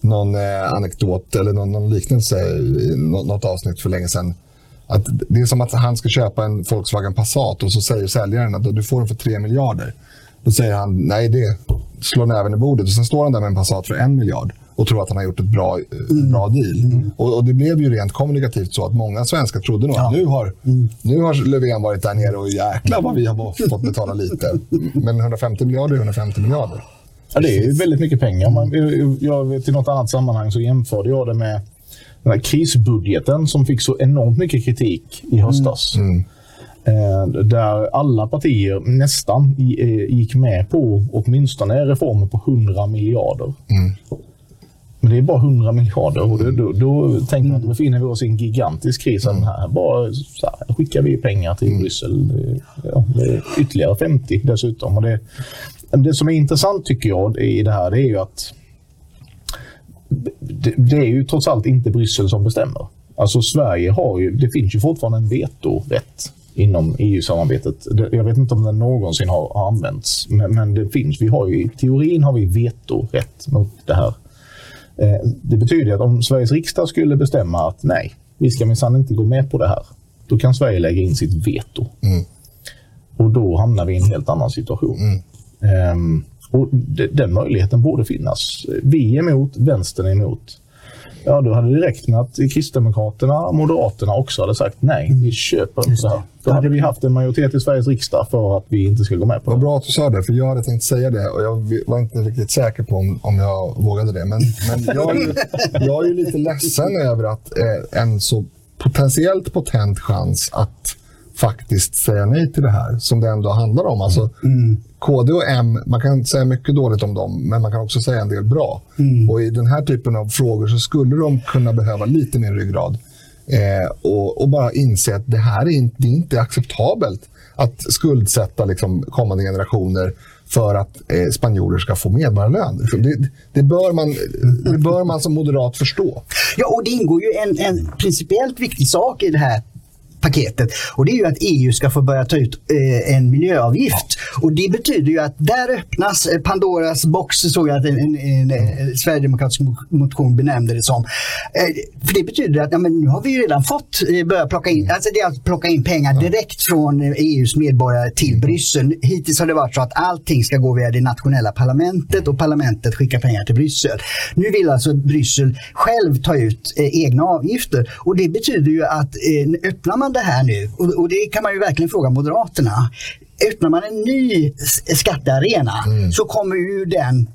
D: någon eh, anekdot eller någon, någon liknelse i något avsnitt för länge sedan. Att det är som att han ska köpa en Volkswagen Passat och så säger säljaren att du får den för 3 miljarder. Då säger han nej, det slår näven i bordet. Och sen står han där med en Passat för en miljard och tror att han har gjort ett bra, mm. bra deal. Mm. Och, och, det blev ju rent kommunikativt så att många svenskar trodde nog ja. att nu har, mm. nu har Löfven varit där nere och jäklar vad vi har fått betala lite. [LAUGHS] Men 150 miljarder är 150 miljarder.
B: Ja, det är väldigt mycket pengar. Man, jag, till något annat sammanhang så jämförde jag det med den här krisbudgeten som fick så enormt mycket kritik i höstas. Mm. mm. Eh, där alla partier nästan eh, gick med på åtminstone reformer på 100 miljarder. Mm. Det är bara 100 miljarder och då, då, då tänker man att då befinner vi oss i en gigantisk kris. Mm. Här bara så här, skickar vi pengar till mm. Bryssel. Ja, ytterligare 50 dessutom. Och det, det som är intressant tycker jag i det här det är ju att det, det är ju trots allt inte Bryssel som bestämmer. Alltså Sverige har ju, det finns ju fortfarande en vetorätt inom EU-samarbetet. Jag vet inte om den någonsin har använts, men, men det finns. Vi har ju, I teorin har vi vetorätt mot det här. Eh, det betyder att om Sveriges riksdag skulle bestämma att nej, vi ska minsann inte gå med på det här, då kan Sverige lägga in sitt veto. Mm. Och då hamnar vi i en helt annan situation. Mm. Um, och den möjligheten borde finnas. Vi är emot, vänstern är emot. Ja, då hade det räckt med att Kristdemokraterna och Moderaterna också hade sagt nej, vi köper inte det här. Då hade vi haft en majoritet i Sveriges riksdag för att vi inte ska gå med på
D: det. Vad bra att du sa det, för jag hade tänkt säga det och jag var inte riktigt säker på om, om jag vågade det. Men, men jag, är ju, [LAUGHS] jag är ju lite ledsen över att eh, en så potentiellt potent chans att faktiskt säga nej till det här som det ändå handlar om. Alltså, mm. KD och M, man kan säga mycket dåligt om dem, men man kan också säga en del bra. Mm. Och I den här typen av frågor så skulle de kunna behöva lite mer ryggrad. Eh, och, och, bara inse att det här är inte, det är inte acceptabelt att skuldsätta liksom, kommande generationer för att eh, spanjorer ska få medborgarlön. Det, det, bör man, det bör man som moderat förstå.
C: Ja, och det ingår ju en, en principiellt viktig sak i det här paketet. Och det är ju att EU ska få börja ta ut eh, en miljöavgift. Och det betyder ju att där öppnas eh, Pandoras box, såg jag att en, en, en, en sverigedemokratisk motion benämnde det som. Eh, för det betyder att ja, men nu har vi ju redan fått eh, börja plocka in, alltså det är att plocka in pengar direkt från EUs eh, e medborgare till Bryssel. Hittills har det varit så att allting ska gå via det nationella parlamentet och parlamentet skickar pengar till Bryssel. Nu vill alltså Bryssel själv ta ut eh, egna avgifter och det betyder ju att eh, öppnar man man det här nu, och, och det kan man ju verkligen fråga Moderaterna, öppnar man en ny skattearena mm. så kommer ju den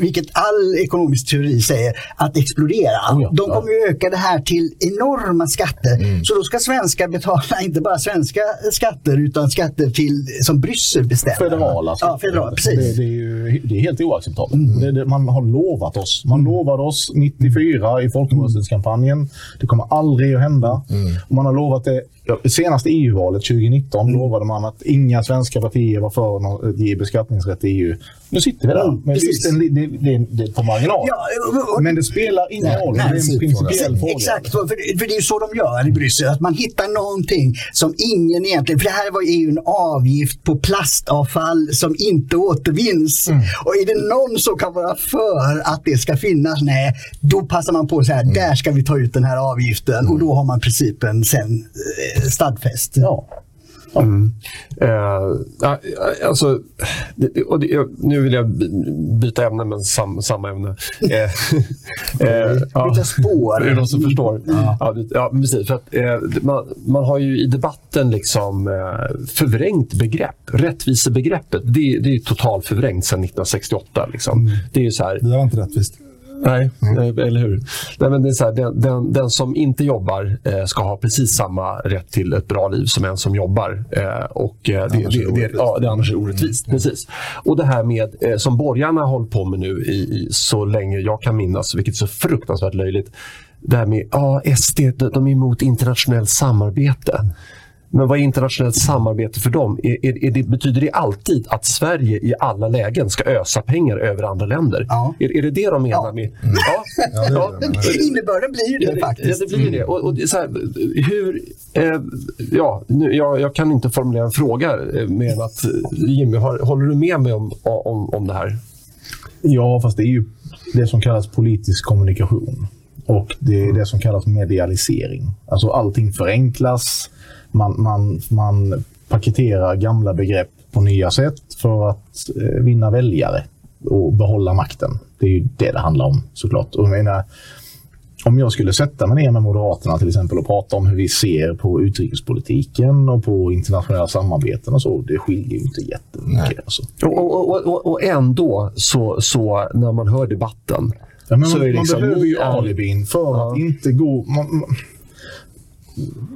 C: vilket all ekonomisk teori säger, att explodera. Oh ja, de kommer ju öka det här till enorma skatter. Mm. Så då ska svenskar betala [LAUGHS] inte bara svenska skatter utan skatter till, som Bryssel bestämmer.
B: Federala
C: Ja, federala, precis.
B: Det, det, är ju, det är helt oacceptabelt. Mm. Det, man har lovat oss. Man mm. lovade oss 94 i folkomröstningskampanjen. Det kommer aldrig att hända. Mm. Man har lovat det Senaste EU-valet 2019 mm. lovade man att inga svenska partier var för att ge beskattningsrätt till EU. Nu sitter vi där. Mm, men det, det, det, det, är på marginal. Ja, och, men det spelar ingen nej, roll. Nej, det är en principiell fråga.
C: Exakt, för, för det är ju så de gör i Bryssel. Att man hittar någonting som ingen egentligen... För det här var ju en avgift på plastavfall som inte återvinns. Mm. Och är det någon som kan vara för att det ska finnas, nej, då passar man på så här, mm. där ska vi ta ut den här avgiften. Och då har man principen sen eh, stadfäst. Ja.
A: Mm. Eh, alltså, och det, nu vill jag byta ämne, men sam, samma ämne. [LAUGHS] Eh,
C: eh, Byta spår. [LAUGHS]
A: Är det någon som förstår? Ja. Ja, ja precis. För att, eh, man, man har ju i debatten liksom, eh, förvrängt begrepp. Rättvisebegreppet, det, det är totalt förvrängt sedan 1968. Liksom. Mm. Det är så här,
D: det var inte rättvist.
A: Nej, mm. eller hur? Nej, men det är så här, den, den, den, som inte jobbar eh, ska ha precis samma rätt till ett bra liv som en som jobbar. Eh, och, eh, det, annars det, det, ja, det annars är orättvist. Mm. Precis. Och det här med, eh, som borgarna har hållit på med nu i, i, så länge jag kan minnas, vilket är så fruktansvärt löjligt. Det här med ja, SD, de är emot internationellt samarbete. Men vad är internationellt samarbete för dem? Är, är, är det, betyder det alltid att Sverige i alla lägen ska ösa pengar över andra länder? Ja. Är, är det det de menar ja. med... Mm.
C: Ja. ja, det det. Innebörden blir ju det, faktiskt.
A: Ja, det blir det. Och, och så här, hur... Eh, ja, nu, jag, jag, kan inte formulera en fråga eh, med att Jimmy, har, håller du med mig om, om, om det här?
B: Ja, fast det är ju det som kallas politisk kommunikation. Och det är det som kallas medialisering. Alltså allting förenklas man, man, man paketerar gamla begrepp på nya sätt för att eh, vinna väljare och behålla makten. Det är ju det det handlar om såklart. Och jag menar, om jag skulle sätta mig ner med Moderaterna till exempel och prata om hur vi ser på utrikespolitiken och på internationella samarbeten och så, det skiljer ju inte jättemycket. Alltså.
A: Och, och, och, och, ändå så, så när man hör debatten
B: Ja, man, man liksom, behöver ju alibin för ja. att inte gå... Man,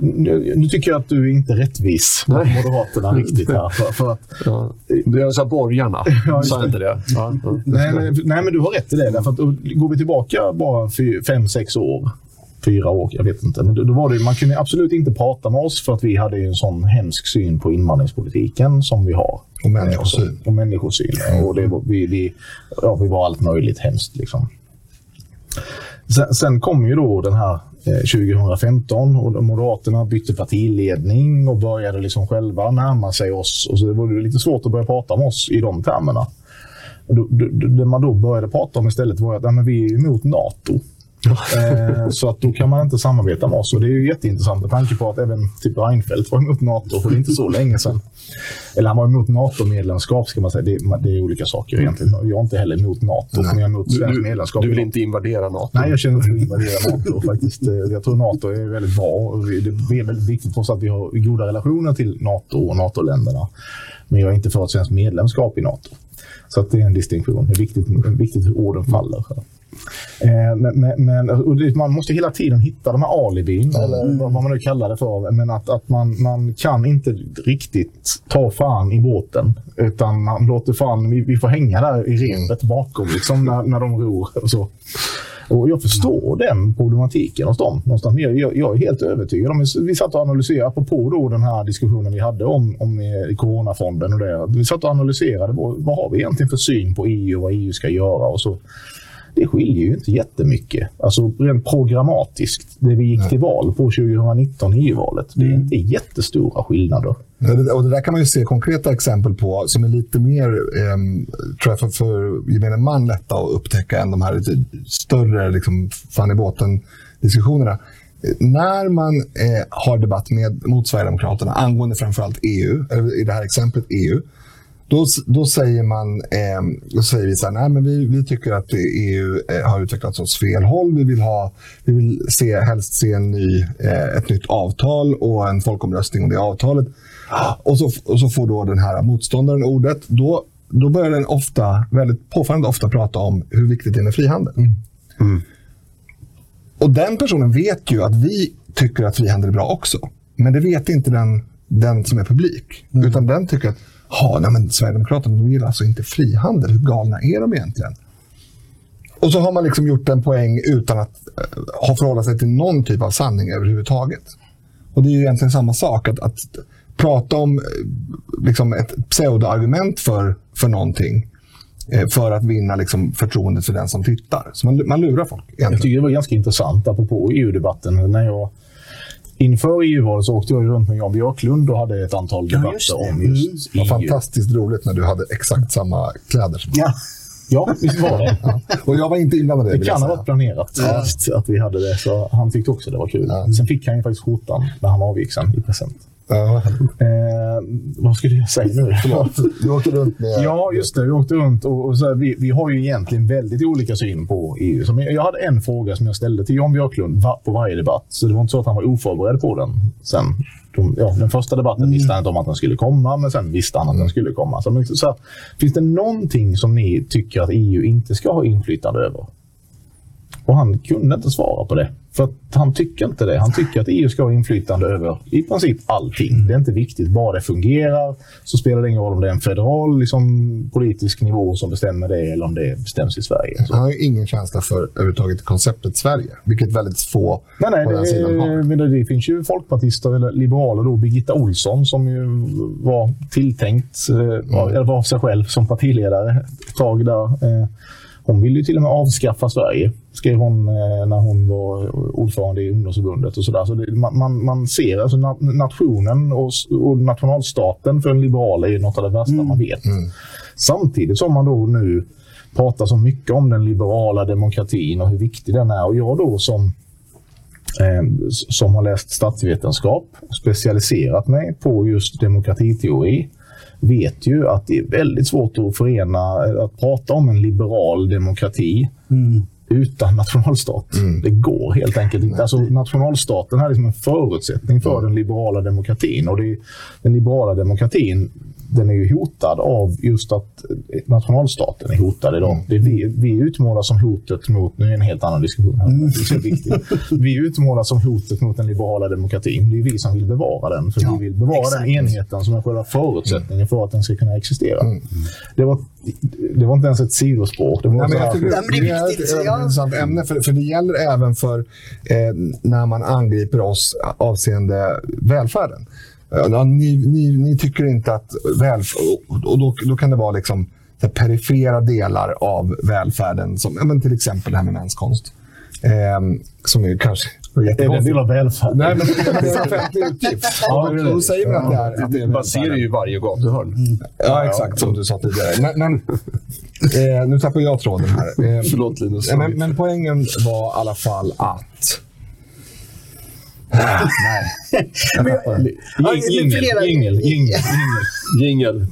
B: nu, nu, tycker jag att du är inte rättvis mot Moderaterna riktigt här. För, för att,
A: ja. Jag sa borgarna, [LAUGHS] ja, sa inte det? Ja.
B: Nej, men, nej, men du har rätt i det. Därför att, går vi tillbaka bara fem, sex år, fyra år, jag vet inte. Men då, då var det, man kunde absolut inte prata med oss för att vi hade en sån hemsk syn på invandringspolitiken som vi har.
D: Och människosyn.
B: Och människosyn. Och det, vi, vi, ja, vi var allt möjligt hemskt. Liksom. Sen, sen kom ju då den här eh, 2015 och Moderaterna bytte partiledning och började liksom själva närma sig oss. Och så det var lite svårt att börja prata om oss i de termerna. det man då började prata om istället var att ja, men vi är emot NATO så att då kan man inte samarbeta med oss. Och det är ju jätteintressant med tanke på att även typ Reinfeldt var emot NATO för inte så länge sedan. Eller han var emot NATO-medlemskap ska man säga. Det, det, är olika saker egentligen. Jag är inte heller emot NATO, men jag är emot svenskt medlemskap.
A: Du vill inte invadera NATO?
B: Nej, jag känner inte att invadera NATO faktiskt. Eh, jag tror NATO är väldigt bra. Det är väldigt viktigt för oss att vi har goda relationer till NATO och NATO-länderna. Men jag är inte för ett svenskt medlemskap i NATO. Så att det är en distinktion. Det är viktigt, viktigt hur orden faller. Eh, men, men, men man måste hela tiden hitta de här alibin, mm. eller vad man nu kallar det för. Men att, att man, man kan inte riktigt ta fan i båten. Utan man låter fan, vi, vi får hänga där i repet bakom liksom, när, när de ror. Och så. Och jag förstår den problematiken hos dem. Någonstans. Jag, jag, jag är helt övertygad om, vi satt och analyserade, apropå då den här diskussionen vi hade om, om eh, coronafonden och det. Vi satt och analyserade vad, vad har vi egentligen för syn på EU och vad EU ska göra och så det skiljer ju inte jättemycket. Alltså rent programmatiskt, det vi gick till val på 2019 i EU-valet, det är mm. inte jättestora skillnader.
D: Och det där kan man ju se konkreta exempel på som är lite mer, eh, tror jag, för, för gemene man lätta att upptäcka än de här lite större liksom, fan i båten-diskussionerna. När man eh, har debatt med, mot Sverigedemokraterna angående framförallt EU, eller i det här exemplet EU, då, då säger man, eh, då säger vi så här, nej men vi, vi tycker att EU eh, har utvecklats åt fel håll. Vi vill, ha, vi vill se, helst se en ny, eh, ett nytt avtal och en folkomröstning om det avtalet. Och så, och så får då den här motståndaren ordet. Då, då börjar den ofta, väldigt påfallande ofta prata om hur viktigt det är med frihandel. Mm. Mm. Och den personen vet ju att vi tycker att frihandel är bra också. Men det vet inte den, den som är publik. Mm. Utan den tycker att ha, nej men Sverigedemokraterna de gillar alltså inte frihandel. Hur galna är de egentligen? Och så har man liksom gjort en poäng utan att uh, ha förhållit sig till någon typ av sanning överhuvudtaget. Och det är ju egentligen samma sak. Att, att prata om eh, liksom ett pseudoargument för, för någonting eh, för att vinna liksom förtroendet för den som tittar. Så man, man lurar folk. Egentligen.
B: Jag tycker det var ganska intressant, apropå EU-debatten. När jag Inför EU-valet så åkte jag runt med Jan Björklund och hade ett antal debatter ja, om just
D: mm. EU. Det var fantastiskt roligt när du hade exakt samma kläder som
B: ja. Ja, visst var det.
D: ja. [LAUGHS] Och jag var inte inblandad i
B: det. Det kan ha varit planerat ja. att vi hade det, så han tyckte också det var kul. Ja. Sen fick han ju faktiskt skjortan när han avgick sen i present. Ja. Eh, vad skulle jag säga nu?
D: du åkte runt med...
B: Ja, just det. Vi åkte runt och, och så här, vi, vi har ju egentligen väldigt olika syn på EU. Som jag, jag hade en fråga som jag ställde till Jan Björklund va, på varje debatt. Så det var inte så att han var oförberedd på den sen. De, ja, den första debatten mm. visste han inte om att den skulle komma, men sen visste han att den skulle komma. Så, så här, finns det någonting som ni tycker att EU inte ska ha inflytande över? Och han kunde inte svara på det. För att han tycker inte det. Han tycker att EU ska ha inflytande över i princip allting. Det är inte viktigt. Bara det fungerar så spelar det ingen roll om det är en federal liksom, politisk nivå som bestämmer det eller om det bestäms i Sverige.
D: Så. Han har ingen känsla för överhuvudtaget konceptet Sverige, vilket väldigt få
B: nej, nej, på den det, sidan har. Det finns ju folkpartister eller liberaler, då, Birgitta Olsson som ju var tilltänkt, eh, mm. eller var sig själv som partiledare ett tag där. Hon ville ju till och med avskaffa Sverige, skrev hon eh, när hon var ordförande i ungdomsförbundet. och så, där. så det, man, man ser alltså nationen och, och, nationalstaten för en liberal är något av det värsta mm. man vet. Mm. Samtidigt som man då nu pratar så mycket om den liberala demokratin och hur viktig den är. Och jag då som eh, som har läst statsvetenskap och specialiserat mig på just demokratiteori vet ju att det är väldigt svårt att förena, att prata om en liberal demokrati mm. utan nationalstat. Mm. Det går helt enkelt inte. Alltså, nationalstaten är liksom en förutsättning för den liberala demokratin. Och är, den liberala demokratin den är ju hotad av just att nationalstaten är hotad idag. Mm. Det är vi, vi utmålas som hotet mot, nu är det en helt annan diskussion här, mm. det är viktigt. Vi utmålas som hotet mot den liberala demokratin. Det är vi som vill bevara den, för ja, vi vill bevara exakt. den enheten som är själva förutsättningen för att den ska kunna existera. Mm. Det, var, det var inte ens ett sidospår. Det, var
D: Nej, men jag tycker det, det är ett intressant ämne, för, för det gäller även för eh, när man angriper oss avseende välfärden. Ja, ni, ni, ni, tycker inte att välfärd... Och då, då kan det vara liksom perifera delar av välfärden, som ja, men till exempel det här med menskonst. Eh, som är kanske
B: är det en del av välfärden?
D: Nej, men det är en offentlig utgift. [LAUGHS] ja, då säger man att det är, att det är
A: baserar ju varje gatuhörn. Mm.
D: Ja, exakt. Som du sa tidigare. Men, men eh, nu tappar jag tråden här.
A: Eh, [LAUGHS] Förlåt, Linus.
D: Men, men poängen var i alla fall att Nej. [LAUGHS]
A: Jingel, jingel, jingel, jingel.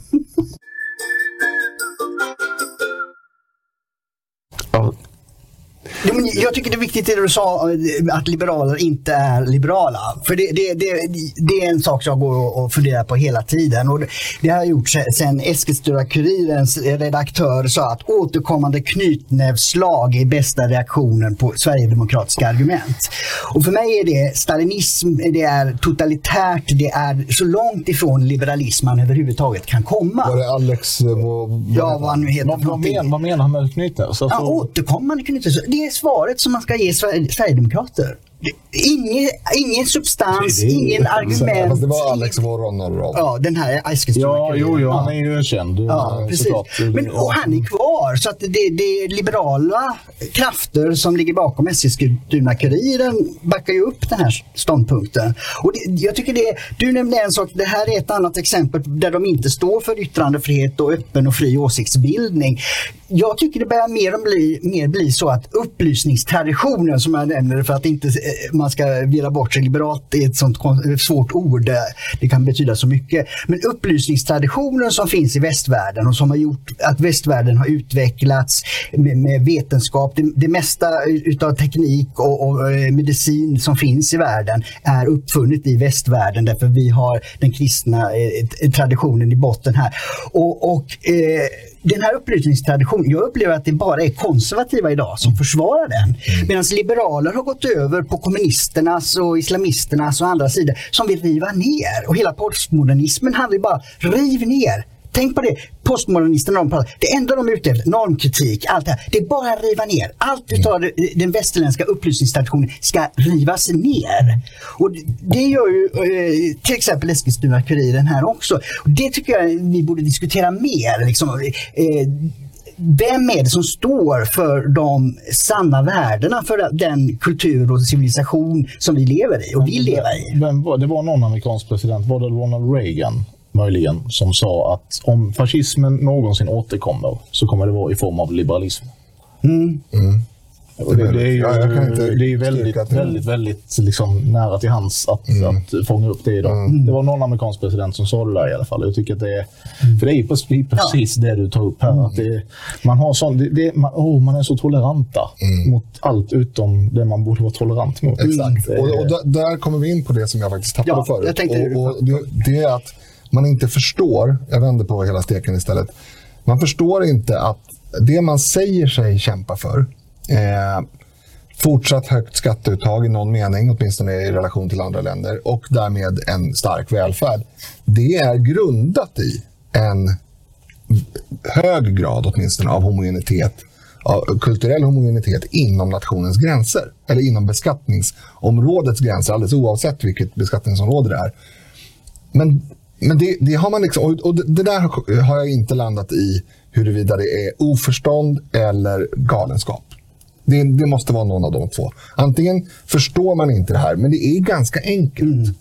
C: Jag tycker det är viktigt det du sa eh, att liberaler inte är liberala. För det, det, det, det är en sak jag går och funderar på hela tiden. Och det har jag gjort sedan Eskilstuna-Kurirens redaktör sa att återkommande knytnävsslag är bästa reaktionen på sverigedemokratiska argument. Och för mig är det stalinism, det är totalitärt, det är så långt ifrån liberalism man överhuvudtaget kan komma.
D: Var det Alex?
C: Vad, ja, vad han nu heter.
B: Vad, vad, men, vad menar han med knytnävs?
C: Alltså... Ja, återkommande knytnävs det är svaret som man ska ge Sverigedemokrater. Ingen, ingen substans, det, det, ingen argument.
D: Fast det var Alex Voronov.
C: Ja, den här Eskilstuna.
B: Ja, jo, jo, han är ju känd.
C: Ja, precis. Men, och han är kvar. Så att det, det är liberala krafter som ligger bakom Eskilstuna-Kuriren backar ju upp den här ståndpunkten. Och det, jag tycker det, du nämnde en sak, det här är ett annat exempel där de inte står för yttrandefrihet och öppen och fri åsiktsbildning. Jag tycker det börjar mer och bli, mer bli så att upplysningstraditionen som jag nämner för att inte eh, man ska vira bort sig. Liberalt är ett sånt svårt ord. Det kan betyda så mycket. Men upplysningstraditionen som finns i västvärlden och som har gjort att västvärlden har utvecklats med, med vetenskap. Det, det mesta utav teknik och, och, eh, medicin som finns i världen är uppfunnet i västvärlden därför vi har den kristna eh, traditionen i botten här. Och, och eh, den här upplysningstraditionen, jag upplever att det bara är konservativa idag som försvarar den. Mm. Medan liberaler har gått över på kommunisternas och islamisternas och andra sidor som vill riva ner. Och hela postmodernismen handlar ju bara riv ner. Tänk på det, postmodernisterna, de pratar, det enda de är ute efter, normkritik, allt det här, det är bara att riva ner. Allt utav mm. den västerländska upplysningstraditionen ska rivas ner. Och det gör ju eh, till exempel Eskilstuna-Kuriren här också. Det tycker jag vi borde diskutera mer. Liksom, eh, vem är det som står för de sanna värdena för den kultur och civilisation som vi lever i och vill leva i?
B: Vem var, det var någon amerikansk president, var det Ronald Reagan möjligen, som sa att om fascismen någonsin återkommer så kommer det vara i form av liberalism.
C: Mm. Mm.
B: Det, det, är ju ja, det är väldigt, väldigt, väldigt liksom nära till hands att, mm. att fånga upp det idag. Mm. Det var någon amerikansk president som sa det där i alla fall. Jag tycker att det är, för det är precis, precis ja. det du tar upp här. Mm. Att man, har sån, man, oh, man är så toleranta mm. mot allt utom det man borde vara tolerant mot.
D: Exakt. Och, och där, där, kommer vi in på det som jag faktiskt tappade ja, förut. Och, och det, det är att man inte förstår, jag vänder på hela steken istället, man förstår inte att det man säger sig kämpa för, eh, fortsatt högt skatteuttag i någon mening, åtminstone i relation till andra länder, och därmed en stark välfärd, det är grundat i en hög grad åtminstone av homogenitet av kulturell homogenitet inom nationens gränser. Eller inom beskattningsområdets gränser, alldeles oavsett vilket beskattningsområde det är. Men men det, det, har man liksom, och det där har jag inte landat i huruvida det är oförstånd eller galenskap. Det, det, måste vara någon av de två. Antingen förstår man inte det här, men det är ganska enkelt. Mm.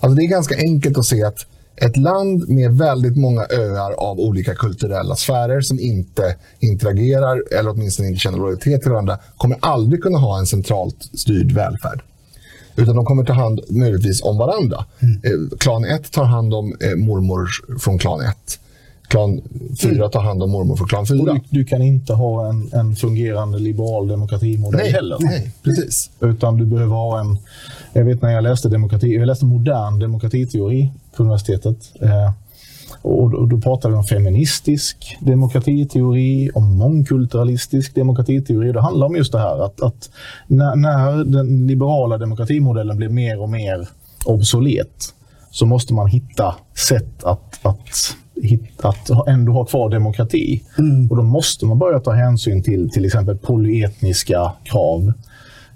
D: Alltså det är ganska enkelt att se att ett land med väldigt många öar av olika kulturella sfärer som inte interagerar eller åtminstone inte känner lojalitet till varandra kommer aldrig kunna ha en centralt styrd välfärd. Utan de kommer ta hand möjligtvis om varandra. Mm. Eh, klan 1 tar hand om eh, mormor från klan 1. Klan 4 mm. tar hand om mormor från klan 4.
B: Du, du, kan inte ha en, en fungerande liberal demokratimodell
D: nej,
B: heller.
D: Nej, precis.
B: Utan du behöver ha en... Jag vet när jag läste demokrati, jag läste modern demokratiteori på universitetet. Eh, och då, pratar vi om feministisk demokratiteori, om mångkulturalistisk demokratiteori. Det handlar om just det här att, att när, när den liberala demokratimodellen blir mer och mer obsolet så måste man hitta sätt att, att, att ändå ha kvar demokrati. Mm. Och då måste man börja ta hänsyn till till exempel polyetniska krav.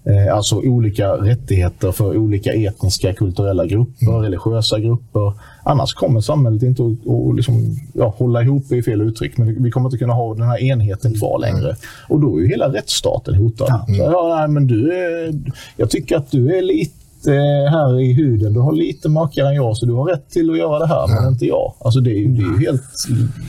B: Eh, alltså olika rättigheter för olika etniska, kulturella grupper, mm. religiösa grupper. Annars kommer samhället inte att, att liksom, ja, hålla ihop, i fel uttryck, men vi kommer inte kunna ha den här enheten kvar mm. längre. Mm. Och då är ju hela rättsstaten hotad. Mm. Så, ja, men du är, jag tycker att du är lite lite här i huden. Du har lite makare än jag, så du har rätt till att göra det här, men inte jag. Alltså det är ju, det är ju helt...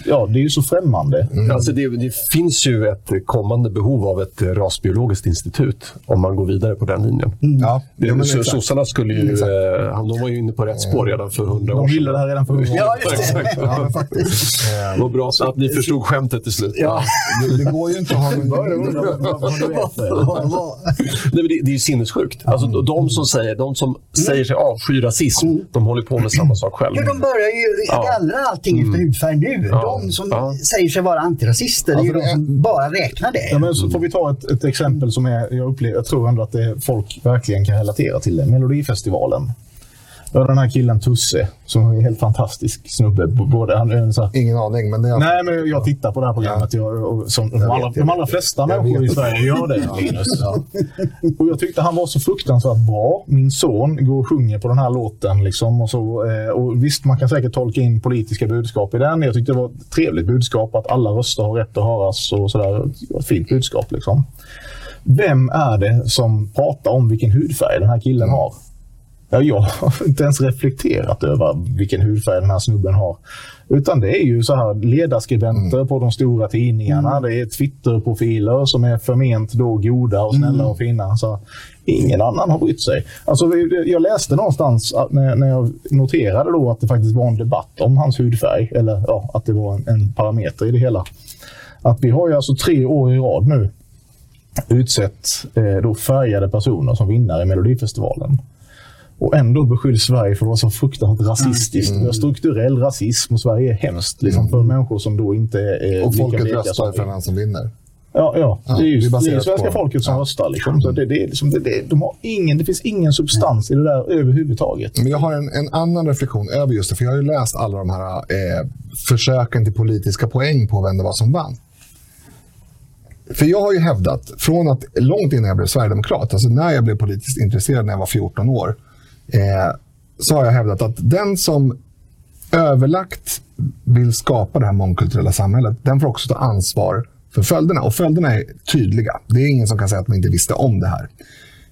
B: Ja, det är ju så främmande.
A: Mm. Alltså det, det, finns ju ett kommande behov av ett rasbiologiskt institut om man går vidare på den linjen.
D: Mm. Ja,
A: det, så, sossarna skulle ju... Eh, de var ju inne på rätt spår redan för hundra år
B: sedan. De ville det här redan för hundra år
C: sedan. Ja, just det.
D: Ja, faktiskt.
A: Vad bra så att ni förstod skämtet till slut.
C: Ja.
D: Det, det går ju inte att ha
A: Nej, det, det är ju sinnessjukt. Alltså, de som säger, de som säger sig avsky rasism, mm. de håller på med samma sak själva.
C: Ja, de börjar ju gallra ja. allting efter mm. hudfärg nu. Ja. De som ja. säger sig vara antirasister, det är ju de som bara räknar det.
B: Ja, men så får vi ta ett, ett exempel som är, jag, upplever, jag tror ändå att det, folk verkligen kan relatera till det. Melodifestivalen. Ja, den här killen Tusse, som är en helt fantastisk snubbe. Både, han är så
D: här... Ingen aning. Men det är...
B: Nej, men jag tittar på det här programmet. Jag, och, som, de, allra, de allra flesta människor i Sverige gör det. Linus. Ja. Och jag tyckte han var så fruktansvärt bra. Min son går och sjunger på den här låten. Liksom, och, så, eh, och Visst, man kan säkert tolka in politiska budskap i den. Jag tyckte det var ett trevligt budskap att alla röster har rätt att höras. och så Ett fint budskap. Liksom. Vem är det som pratar om vilken hudfärg den här killen har? Ja, jag har [LAUGHS] inte ens reflekterat över vilken hudfärg den här snubben har. Utan det är ju så här ledarskribenter mm. på de stora tidningarna. Mm. Det är Twitterprofiler som är förment då goda och snälla mm. och fina. Så ingen annan har brytt sig. Alltså, jag läste någonstans när, jag noterade då att det faktiskt var en debatt om hans hudfärg. Eller ja, att det var en, en parameter i det hela. Att vi har ju alltså tre år i rad nu utsett eh, då färgade personer som vinnare i Melodifestivalen. Och ändå beskylls Sverige för att vara så fruktansvärt rasistiskt. Mm. Vi har strukturell rasism och Sverige är hemskt liksom, för mm. människor som då inte är
D: Och folket röstar för vem som vinner.
B: Ja, ja. ja det är ju det är svenska på. folket som ja. röstar. Liksom. Så det, det, är liksom, det, det, de har ingen, det finns ingen substans i det där överhuvudtaget.
D: Men jag har en, en annan reflektion över just det. För jag har ju läst alla de här eh, försöken till politiska poäng på vem det var som vann. För jag har ju hävdat, från att långt innan jag blev sverigedemokrat, alltså när jag blev politiskt intresserad när jag var 14 år, eh, så har jag hävdat att den som överlagt vill skapa det här mångkulturella samhället, den får också ta ansvar för följderna. Och följderna är tydliga. Det är ingen som kan säga att man inte visste om det här.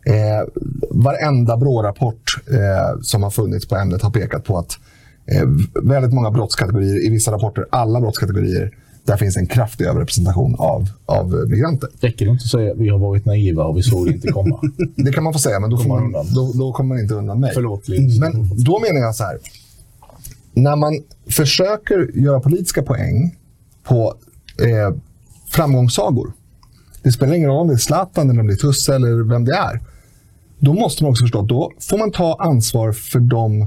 D: Eh, varenda BRÅ-rapport eh, som har funnits på ämnet har pekat på att eh, väldigt många brottskategorier, i vissa rapporter alla brottskategorier, där finns en kraftig överrepresentation av, av migranter.
B: Räcker det inte att säga att vi har varit naiva och vi såg det inte komma? [LAUGHS]
D: det kan man få säga, men då, får man, då, då kommer man inte undan mig.
B: Förlåt.
D: Men då menar jag så här. När man försöker göra politiska poäng på eh, framgångssagor. Det spelar ingen roll om det är Zlatan, eller om det är Tusse eller vem det är. Då måste man också förstå att då får man ta ansvar för dem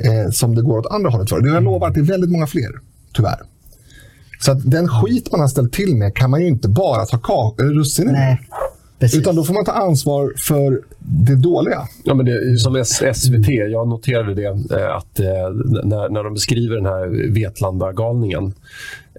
D: eh, som det går åt andra hållet för. Jag lovar att det är väldigt många fler, tyvärr. Så att den skit man har ställt till med kan man ju inte bara ta russinen
C: Nej.
D: Precis. Utan då får man ta ansvar för det dåliga.
A: Ja, men det, som SVT, jag noterade det, eh, att eh, när, när de beskriver den här Vetlanda-galningen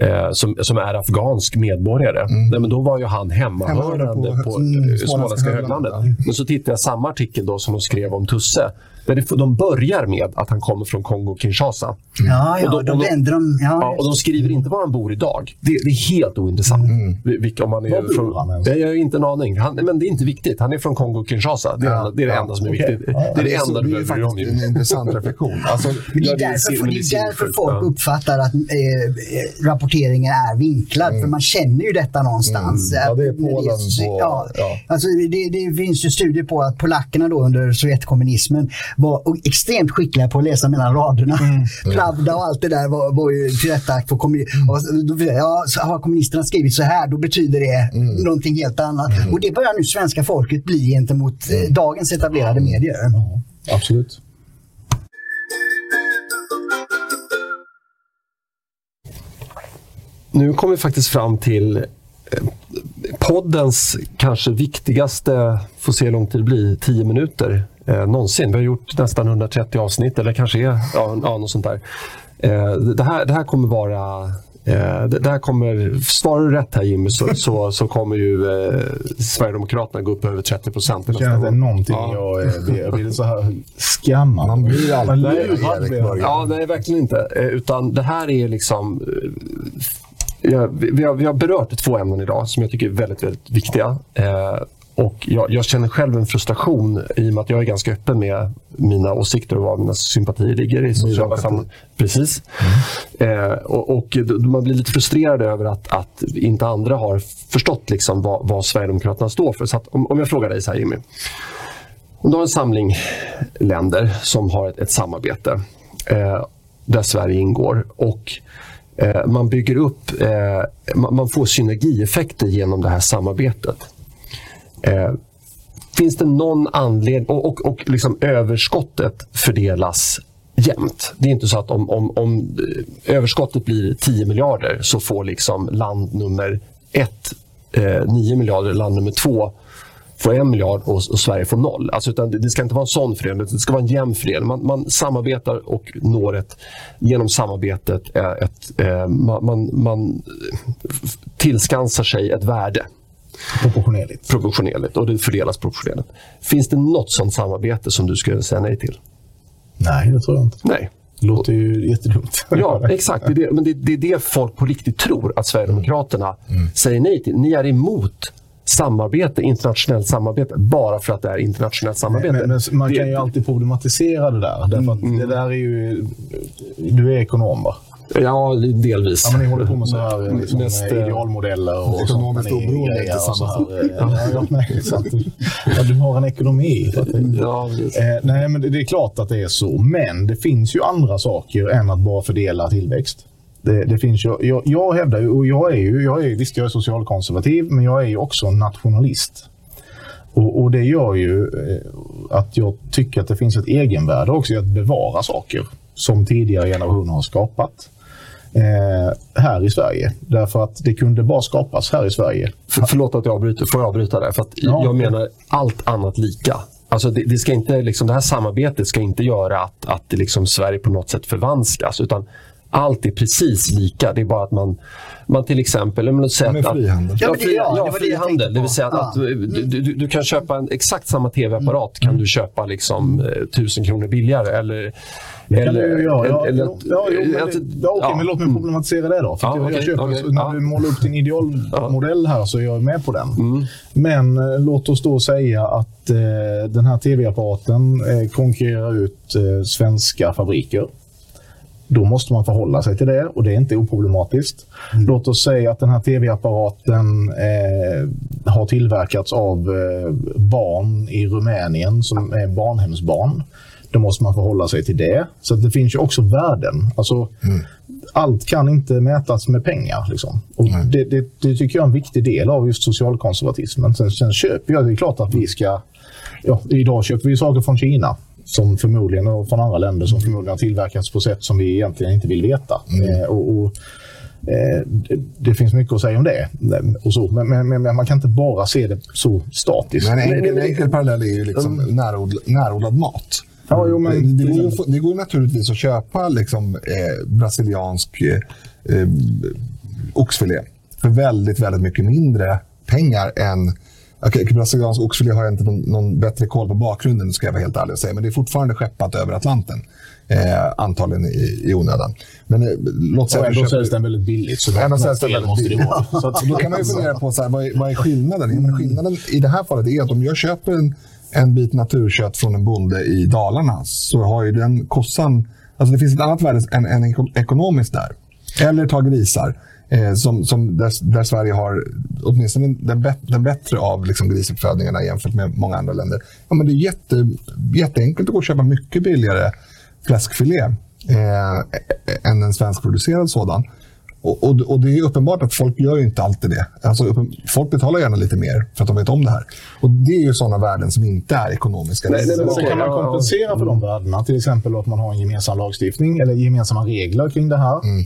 A: eh, som, som är afghansk medborgare. Mm. Nej, men då var ju han hemmahörande på, på, mm, Småländska höglandet. Men så tittade jag samma artikel då som de skrev om Tusse. Där det, de börjar med att han kommer från Kongo-Kinshasa.
C: Mm. Ja, ja, och då, de, vänder de, ja.
A: ja, och de skriver inte var han bor idag. Det, det är helt ointressant. Mm. Vilka, om han är var från, han ens? Jag har inte en aning. Han, men det är inte viktigt. Han är från Kongo-Kinshasa. Det ja, det, är det enda som är okay. viktigt. Det är det, enda
D: du behöver bry om. Det är en intressant reflektion.
C: Alltså, [LAUGHS] det är därför, det är därför folk uppfattar att eh, rapporteringen är vinklad. Mm. För man känner ju detta någonstans.
D: Mm. Ja, det är Polen. På,
C: ja, ja. Alltså, det, det finns ju studier på att polackerna då under Sovjetkommunismen var extremt skickliga på att läsa mellan raderna. Mm. [LAUGHS] Pravda och allt det där var, var ju tillrättalagt för kommunisterna. Ja, har kommunisterna skrivit så här, då betyder det mm. någonting helt annat. Mm. Och det börjar nu svenska folket bli gentemot eh, mm. dagens etablerade medier.
B: Absolut.
A: Nu kommer vi faktiskt fram till eh, poddens kanske viktigaste, får se hur lång tid det blir, tio minuter eh, någonsin. Vi har gjort nästan 130 avsnitt eller kanske är ja, ja, något sånt där. Eh, det, här, det här kommer vara Eh, det, här kommer, svarar du rätt här Jimmy så, [LAUGHS] så, så kommer ju eh, Sverigedemokraterna gå upp över 30 procent.
B: Det det någonting ja. jag, jag vill så här skamma.
D: Man blir aldrig
A: Ja, nej verkligen inte. Eh, utan det här är liksom eh, Ja, vi, har, vi har berört två ämnen idag som jag tycker är väldigt, väldigt viktiga. Eh, och jag, jag, känner själv en frustration i och med att jag är ganska öppen med mina åsikter och var mina sympatier ligger i sociala sammanhang. Precis. Mm. Eh, och, och, man blir lite frustrerad över att, att inte andra har förstått liksom vad, vad Sverigedemokraterna står för. Så om, om jag frågar dig så här Jimmy. Om du har en samling länder som har ett, ett samarbete eh, där Sverige ingår och Eh, man bygger upp, eh, man, man får synergieffekter genom det här samarbetet. Eh, finns det någon anledning, och, och, och liksom överskottet fördelas jämnt. Det är inte så att om, om, om eh, överskottet blir 10 miljarder så får liksom land nummer ett eh, 9 miljarder, land nummer två får en miljard och, och, Sverige får noll. Alltså, utan det, ska inte vara en sån fördelning, det ska vara en jämn fördelning. Man, man samarbetar och når ett, genom samarbetet ett, ett, eh, man, man, man tillskansar sig ett värde.
B: Proportionerligt.
A: Proportionerligt och det fördelas proportionerligt. Finns det något sånt samarbete som du skulle säga nej till?
B: Nej, det tror jag inte.
A: Nej.
B: Det låter ju jättedumt. [LAUGHS]
A: Ja, exakt. Det är det, men det, det, är det folk på riktigt tror att Sverigedemokraterna mm. säger nej till. Ni är emot samarbete, internationellt samarbete, bara för att det är internationellt samarbete.
B: Men, men man kan ju alltid problematisera det där. Därför att mm. det där är ju... Du är ekonom, va?
A: Ja, delvis.
B: Ja, men ni håller på med så här liksom, Mest, idealmodeller och
D: Ekonomiskt oberoende är samma
B: ja, [LAUGHS] ja, du har en ekonomi.
A: Ja,
B: eh, nej, men det är klart att det är så. Men det finns ju andra saker än att bara fördela tillväxt. Det, det finns ju, jag, jag hävdar ju, och jag är ju, jag är, visst jag är socialkonservativ, men jag är ju också nationalist. Och, och, det gör ju eh, att jag tycker att det finns ett egenvärde också i att bevara saker som tidigare generationer har skapat eh, här i Sverige. Därför att det kunde bara skapas här i Sverige.
A: För, förlåt att jag avbryter. Får jag avbryta där? För att ja. Jag menar allt annat lika. Alltså det, det, ska inte, liksom, det här samarbetet ska inte göra att, att liksom Sverige på något sätt förvanskas. Utan allt är precis lika. Det är bara att man, man till exempel...
D: Men säga att, frihandel.
A: Ja, fri, ja, frihandel. Det vill säga att, ja. att du, du, du, kan köpa en, exakt samma tv-apparat mm. kan du köpa liksom, eh, tusen kronor billigare. Eller,
B: eller, ja, ja, eller, ja, ja, jo, men, alltså, ja, okej, ja. men låt mig mm. problematisera det då. För ja, jag, okay, köper, okay, när du målar upp din idealmodell här så är jag med på den. Mm. Men eh, låt oss då säga att eh, den här tv-apparaten eh, konkurrerar ut eh, svenska fabriker. Då måste man förhålla sig till det och det är inte oproblematiskt. Mm. Låt oss säga att den här tv-apparaten eh, har tillverkats av eh, barn i Rumänien som är barnhemsbarn. Då måste man förhålla sig till det. Så det finns ju också värden. Alltså, mm. Allt kan inte mätas med pengar. Liksom. Och mm. det, det, det, tycker jag är en viktig del av just socialkonservatismen. Sen, sen köper jag, det är klart att vi ska... Ja, idag köper vi saker från Kina som förmodligen, och från andra länder som förmodligen har tillverkats på sätt som vi egentligen inte vill veta. Mm. Eh, och, och eh, det, det, finns mycket att säga om det. Och så. Men, men, men, man kan inte bara se det så statiskt.
D: Men en enkel, en enkel parallell är ju liksom mm. närodlad, närodlad mat.
B: Ja, jo, men...
D: det, går det går naturligtvis att köpa liksom, eh, brasiliansk eh, eh, oxfilé för väldigt, väldigt mycket mindre pengar än Okay, brasiliansk oxfilé har jag inte någon, någon, bättre koll på bakgrunden, ska jag vara helt ärlig och säga. Men det är fortfarande skeppat över Atlanten. Eh, antagligen i, i onödan. Men eh, låt säga
B: och ändå säljs den väldigt billigt. Så
D: ändå säljs den väldigt billigt. så att, då kan man ju fundera på så här, vad, är, vad är skillnaden? Mm. Skillnaden i det här fallet är att om jag köper en, en bit naturkött från en bonde i Dalarna så har ju den kossan... Alltså det finns ett annat värde än, än ekonomiskt där. Eller ta grisar. Eh, som, som där, där, Sverige har åtminstone den, bet, den bättre av liksom grisuppfödningarna jämfört med många andra länder. Ja, men det är jätte, jätteenkelt att gå och köpa mycket billigare fläskfilé eh, än en svenskproducerad sådan. Och, och, och, det är uppenbart att folk gör inte alltid det. Alltså, folk betalar gärna lite mer för att de vet om det här. Och Det är ju sådana värden som inte är ekonomiska.
B: Nej, nej, men kan man kompensera för de värdena? Till exempel att man har en gemensam lagstiftning eller gemensamma regler kring det här. Mm.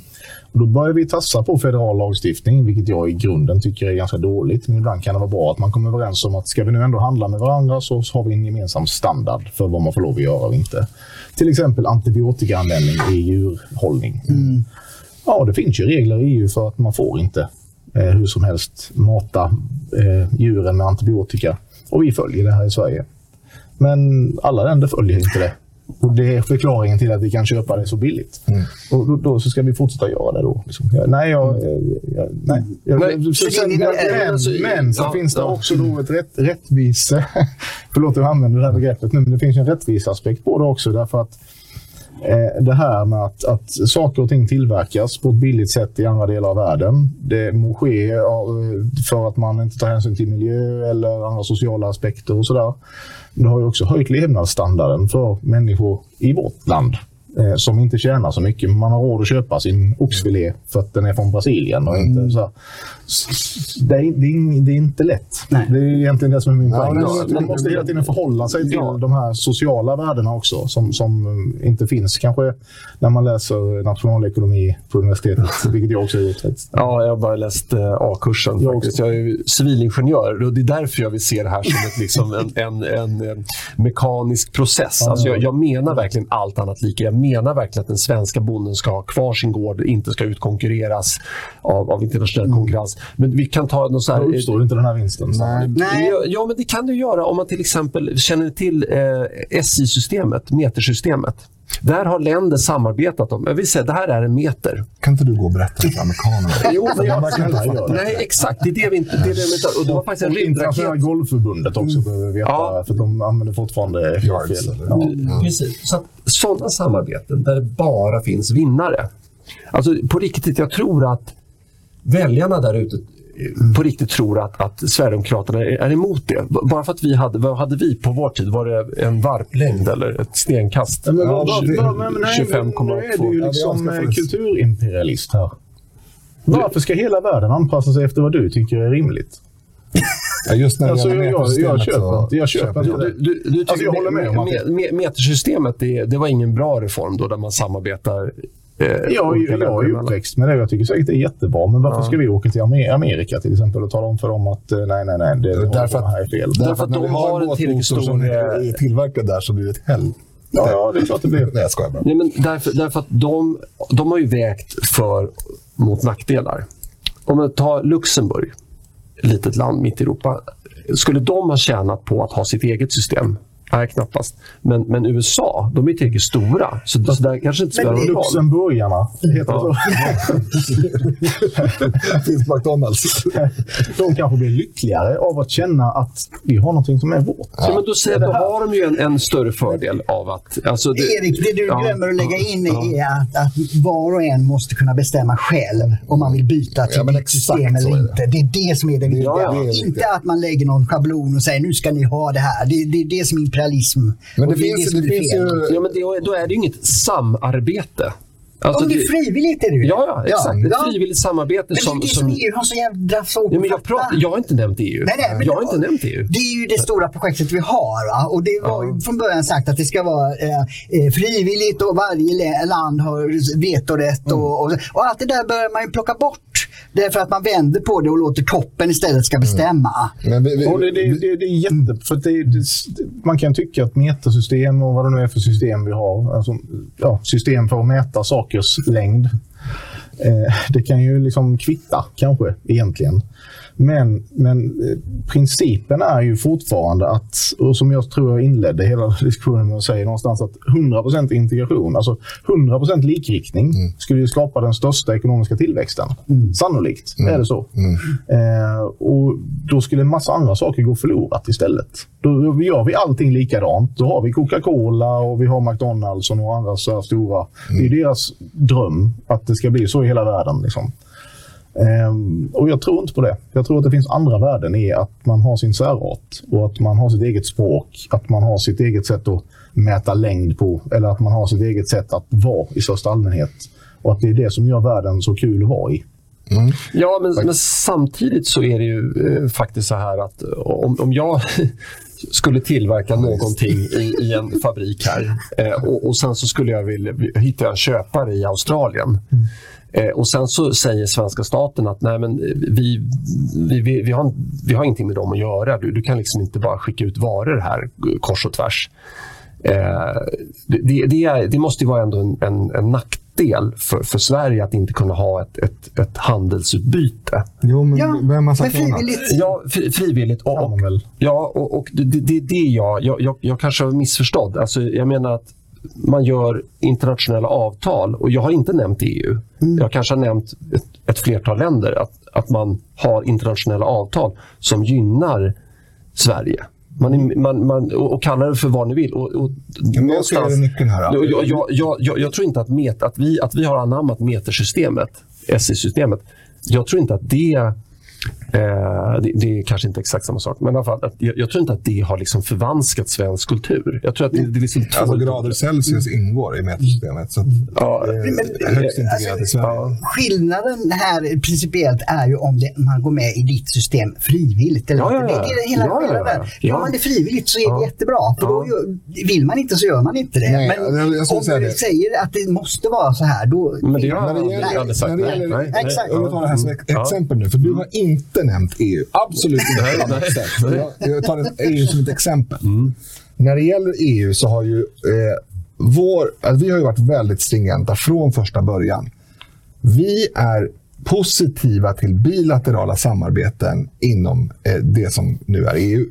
B: Då börjar vi tassa på federal lagstiftning, vilket jag i grunden tycker är ganska dåligt. Men ibland kan det vara bra att man kommer överens om att ska vi nu ändå handla med varandra så har vi en gemensam standard för vad man får lov att göra och inte. Till exempel antibiotikaanvändning i djurhållning. Mm. Ja, det finns ju regler i EU för att man får inte eh, hur som helst mata eh, djuren med antibiotika. Och vi följer det här i Sverige. Men alla länder följer inte det. Och Det är förklaringen till att vi kan köpa det så billigt.
D: Mm.
B: Och då, då, så ska vi fortsätta göra det då. Liksom. Nej, jag, jag, nej. Jag,
A: Nej,
B: så, sen,
C: det-
B: men, så
A: ja,
B: finns det
A: ja.
B: också då ett rätt, rättvise... [LAUGHS] Förlåt att jag använder det här begreppet nu, men det finns en rättviseaspekt på det också. Därför att eh, det här med att, att saker och ting tillverkas på ett billigt sätt i andra delar av världen. Det må ske ja, för att man inte tar hänsyn till miljö eller andra sociala aspekter och sådär. Det har ju också höjt levnadsstandarden för människor i vårt land eh, som inte tjänar så mycket. Man har råd att köpa sin oxfilé för att den är från Brasilien. Och inte så här. S- s- Det, är, det, är, det är inte lätt.
C: Nej.
B: Det är egentligen det som är min
D: Ja,
B: poäng.
D: men-
B: man måste hela tiden förhålla sig till
A: Ja.
B: de här sociala värdena också som, som eh, inte finns kanske när man läser nationalekonomi på universitetet, [LAUGHS] vilket jag också har gjort.
A: Ja, jag har bara läst eh, A-kursen.
B: Jag
A: faktiskt. Jag är civilingenjör och det är därför jag vill se det här som ett, liksom, en, en, en, en mekanisk process. Alltså, jag, jag menar verkligen allt annat lika. Jag menar verkligen att den svenska bonden ska ha kvar sin gård, inte ska utkonkurreras av, av internationell konkurrens. Men vi kan ta någon så här...
B: Då uppstår inte den här vinsten.
D: Nej.
C: Nej.
A: Ja, ja, men det kan du göra om man till exempel känner till eh, SI-systemet, metersystemet. Där har länder samarbetat om, jag vill säga det här är en meter.
D: Kan inte du gå och berätta för amerikanerna? [LAUGHS]
A: Jo, men jag,
B: det.
A: nej, exakt. Det är det vi inte... Det är det vi inte och det var faktiskt en
B: internationella golfförbundet också behöver vi veta,
A: Ja.
B: för de använder fortfarande
D: Yards?
B: Ja.
A: Precis. Så att, sådana samarbeten där det bara finns vinnare. Alltså på riktigt, jag tror att väljarna där ute på riktigt tror att, att Sverigedemokraterna är emot det. Bara för att vi hade, vad hade vi på vår tid? Var det en varplängd eller ett stenkast?
B: Men,
D: Ja,
B: vad-
D: det-
B: vad- men, nej, men nu är du
A: 25,2.
D: Ja,
B: liksom eh, kulturimperialist här. Varför ska hela världen anpassa sig efter vad du tycker är rimligt? [LAUGHS]
D: Ja, just när
B: Alltså, jag- jag- jag köper inte- jag köper inte
A: Du, du, du tycker
B: Alltså, jag håller med om att-
A: me- me- metersystemet, det, det var ingen bra reform då där man samarbetar
B: Jag,
A: olika
B: jag, jag är uppväxt med det och jag tycker säkert det är jättebra. Men varför ska vi åka till Amer- Amerika till exempel och tala om för dem att eh, nej, nej, nej, det, det
D: Därför
B: här är fel?
A: Därför
D: därför
A: att de
D: vi
A: har en tillräckligt
D: båtmotor som
A: stor,
D: är tillverkad där så blir det ett helvete.
B: Ja, ja, det är klart det blir.
D: Nej, jag skojar bara.
A: Nej, men därför, därför att de, de har ju vägt för mot nackdelar. Om man tar Luxemburg, litet land mitt i Europa. Skulle de ha tjänat på att ha sitt eget system? Nej, knappast. Men, men USA, de är tillräckligt stora. Så det så där kanske inte spelar
C: Men
A: någon roll.
B: Luxemburgarna, heter det så? [LAUGHS]
D: Det finns McDonalds.
B: De kanske blir lyckligare av att känna att vi har någonting som är vårt.
A: Ja, men då, säger, då har de ju en, en större fördel av att... Alltså det,
C: Erik, det du
A: Ja.
C: glömmer att lägga in är att, att var och en måste kunna bestämma själv om man vill byta till
D: Ja, exakt
C: system eller inte. Det är det som är det viktiga.
D: ja, det är det
C: inte att man lägger någon schablon och säger nu ska ni ha det här. Det, det är det som är imperialism.
D: Men det
C: är
D: finns,
C: som
D: det finns
C: fel.
D: ju...
A: ja, men det, då är det ju inget samarbete. Alltså,
C: Om det är frivilligt är det ju
A: Ja, ja, exakt. Ett
C: Ja.
A: frivilligt samarbete
C: Men det är
A: som...
C: det som
A: som
C: EU har så jävla svårt
A: ja, men jag, pratar, jag har inte nämnt EU.
C: Nej, nej,
A: jag har
C: det-
A: inte nämnt EU.
C: Det är ju det stora projektet vi har. Va? Och det var ju från början sagt att det ska vara eh, eh, frivilligt och varje land har vetorätt.
A: Mm.
C: Och, och, och allt det där börjar man ju plocka bort. Därför att man vänder på det och låter toppen istället ska bestämma.
D: Men vi, vi,
B: Och det, det, det, det är jätte... För det, det, man kan tycka att metersystem och vad det nu är för system vi har, alltså, ja, system för att mäta sakers längd, eh, det kan ju liksom kvitta kanske egentligen. Men, men eh, principen är ju fortfarande att, och som jag tror jag inledde hela diskussionen med att säga någonstans att 100% integration, alltså 100% likriktning skulle ju skapa den största ekonomiska tillväxten. Sannolikt är det så. Eh, och då skulle en massa andra saker gå förlorat istället. Då gör vi allting likadant. Då har vi Coca-Cola och vi har McDonalds och några andra så stora. Det är deras dröm att det ska bli så i hela världen. Liksom. Ehm, och jag tror inte på det. Jag tror att det finns andra värden i att man har sin särart och att man har sitt eget språk, att man har sitt eget sätt att mäta längd på eller att man har sitt eget sätt att vara i största allmänhet. Och att det är det som gör världen så kul att vara i.
A: Ja, men, men samtidigt så är det ju eh, faktiskt så här att eh, om, om jag [LAUGHS] skulle tillverka någonting i, i en fabrik här eh, och, och sen så skulle jag vilja hitta en köpare i Australien. Eh, och sen så säger svenska staten att nej men eh, vi, vi, vi, vi, har, vi har ingenting med dem att göra. Du, du kan liksom inte bara skicka ut varor här eh, kors och tvärs. Eh, det, det, är, det måste ju vara ändå en, en, en nackdel för, för Sverige att inte kunna ha ett, ett, ett handelsutbyte.
D: jo, men
C: Ja,
D: vem har sagt
C: frivilligt.
A: Ja, fri, frivilligt. Och, ja, och, och det är det, det jag, jag, jag, jag kanske har missförstådd. Alltså, jag menar att man gör internationella avtal. Och Jag har inte nämnt EU. Mm. Jag kanske har nämnt ett, ett flertal länder. Att, att man har internationella avtal som gynnar Sverige. Man, är, man, man och kallar det för vad ni vill. Och, och
D: jag ser nyckeln här.
A: Jag, jag, jag, jag, tror inte att, met, att, vi, att vi har anammat metersystemet, SI-systemet. Jag tror inte att det Eh, det, det, är kanske inte exakt samma sak, men i alla fall, jag, jag, tror inte att det har liksom förvanskat svensk kultur. Jag tror att det, det är liksom
D: alltså, grader Celsius ingår i metersystemet, så ja, det är högst integrerat i Sverige. Ja.
C: Skillnaden här principiellt är ju om det, man går med i ditt system frivilligt. Eller ja, ja, ja. Det, det är hela ja, skillnaden. Ja, Gör man det frivilligt så är det jättebra, för då vill man inte så gör man inte det. Nej, men jag, jag om du säger att det måste vara så här, då...
A: Men det har jag aldrig sagt. Nej, nej,
D: nej, exakt. Jag vill ta det här som exempel nu, för du har inte nämnt EU. Absolut inte. Jag, jag tar EU som ett exempel. Mm. När det gäller EU så har ju eh, vår, alltså vi har ju varit väldigt stringenta från första början. Vi är positiva till bilaterala samarbeten inom eh, det som nu är EU.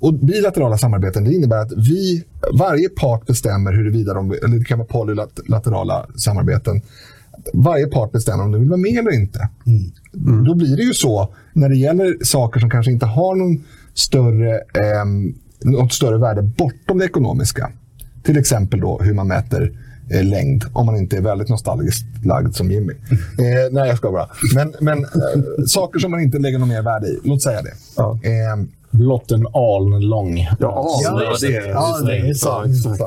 D: Och Bilaterala samarbeten det innebär att vi, varje part bestämmer huruvida de, eller det kan vara polylaterala samarbeten, varje part bestämmer om de vill vara med eller inte. Mm. Då blir det ju så när det gäller saker som kanske inte har någon större, eh, något större värde bortom det ekonomiska. Till exempel då hur man mäter eh, längd, om man inte är väldigt nostalgiskt lagd som Jimmy. Eh, nej, jag ska bara. Men, men eh, saker som man inte lägger något mer värde i, låt säga det. Ja.
B: Blott en aln lång.
A: Ja, ja, det, är, ja, det är sant.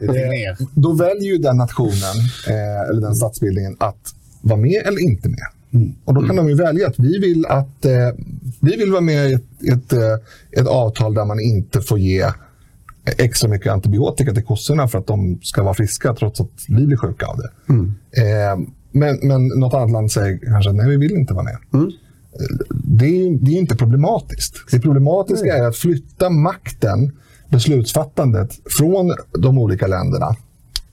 D: Ja, Då väljer ju den nationen, eh, eller den statsbildningen, att vara med eller inte med. Mm. Och Då kan de ju välja att vi vill, att, eh, vi vill vara med i ett, ett, eh, ett, avtal där man inte får ge extra mycket antibiotika till kossorna för att de ska vara friska trots att vi blir sjuka av det. Mm. Eh, men, men något annat land säger kanske att nej, vi vill inte vara med. Mm det är, det är inte problematiskt. Det problematiska är att flytta makten, beslutsfattandet, från de olika länderna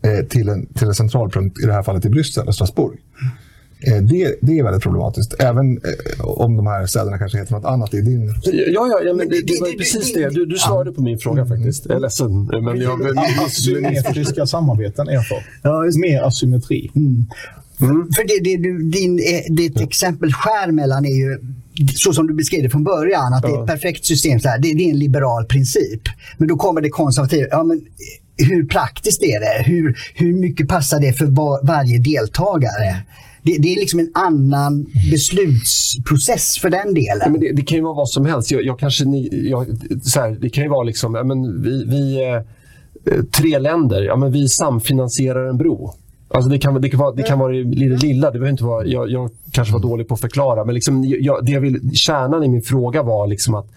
D: eh, till, en, till en centralpunkt, i det här fallet i Bryssel och Strasbourg. Eh, det, det är väldigt problematiskt, även eh, om de här städerna kanske heter något annat i din...
A: Ja, ja, ja men det, det var precis det. Du, du svarade på min fråga faktiskt. Jag är ledsen. Men jag,
B: Asymmetriska samarbeten, erfar. Ja, Mer asymmetri. Mm.
C: Mm. För det, det, din, eh, ditt exempel skär mellan är ju så som du beskrev det från början, att ja. det är ett perfekt system. Så här, det, det, är en liberal princip. Men då kommer det konservativa. Ja, men hur praktiskt är det? Hur, hur mycket passar det för var, varje deltagare? Det, det, är liksom en annan beslutsprocess för den delen. Ja,
A: men det, det, kan ju vara vad som helst. Jag, jag kanske, ni, jag, så här, det kan ju vara liksom, men vi, vi eh, tre länder, ja, men vi samfinansierar en bro. Alltså det, kan, det, kan vara, det kan vara det lilla. Det inte vara, jag, jag kanske var dålig på att förklara. Men liksom, jag, det jag vill, kärnan i min fråga var liksom att,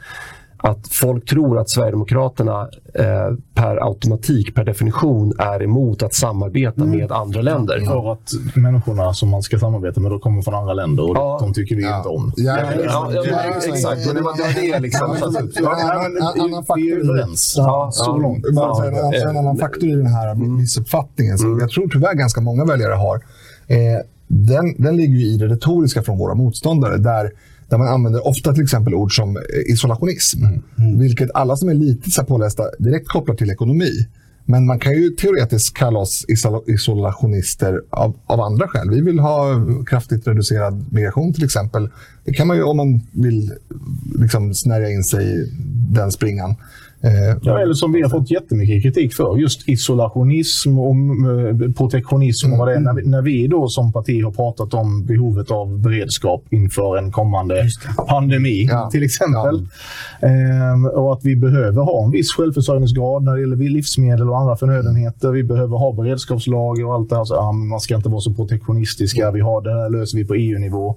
A: att folk tror att Sverigedemokraterna eh, per automatik, per definition, är emot att samarbeta mm. med andra länder.
B: För att människorna som man ska samarbeta med då kommer från andra länder och ja. de tycker vi ja. inte om.
A: Ja, ja, ja exakt. det var det liksom.
D: En annan faktor så långt. En annan faktor i den här missuppfattningen som mm. jag tror tyvärr ganska många väljare har. Eh, den, den ligger i det retoriska från våra motståndare. Där där man använder ofta till exempel ord som eh, isolationism. Mm. Mm. Vilket alla som är lite så pålästa direkt kopplar till ekonomi. Men man kan ju teoretiskt kalla oss isolationister av, av, andra skäl. Vi vill ha kraftigt reducerad migration till exempel. Det kan man ju om man vill liksom snärja in sig i den springan.
B: Eh, ja, eller som vi har fått jättemycket kritik för, just isolationism och protektionism. Och vad det är. När, vi, när vi då som parti har pratat om behovet av beredskap inför en kommande pandemi ja. till exempel. Ja. Ehm, och att vi behöver ha en viss självförsörjningsgrad när det gäller livsmedel och andra förnödenheter. Vi behöver ha beredskapslager och allt det här. Så, ja, man ska inte vara så protektionistiska. Vi har, det här löser vi på EU-nivå.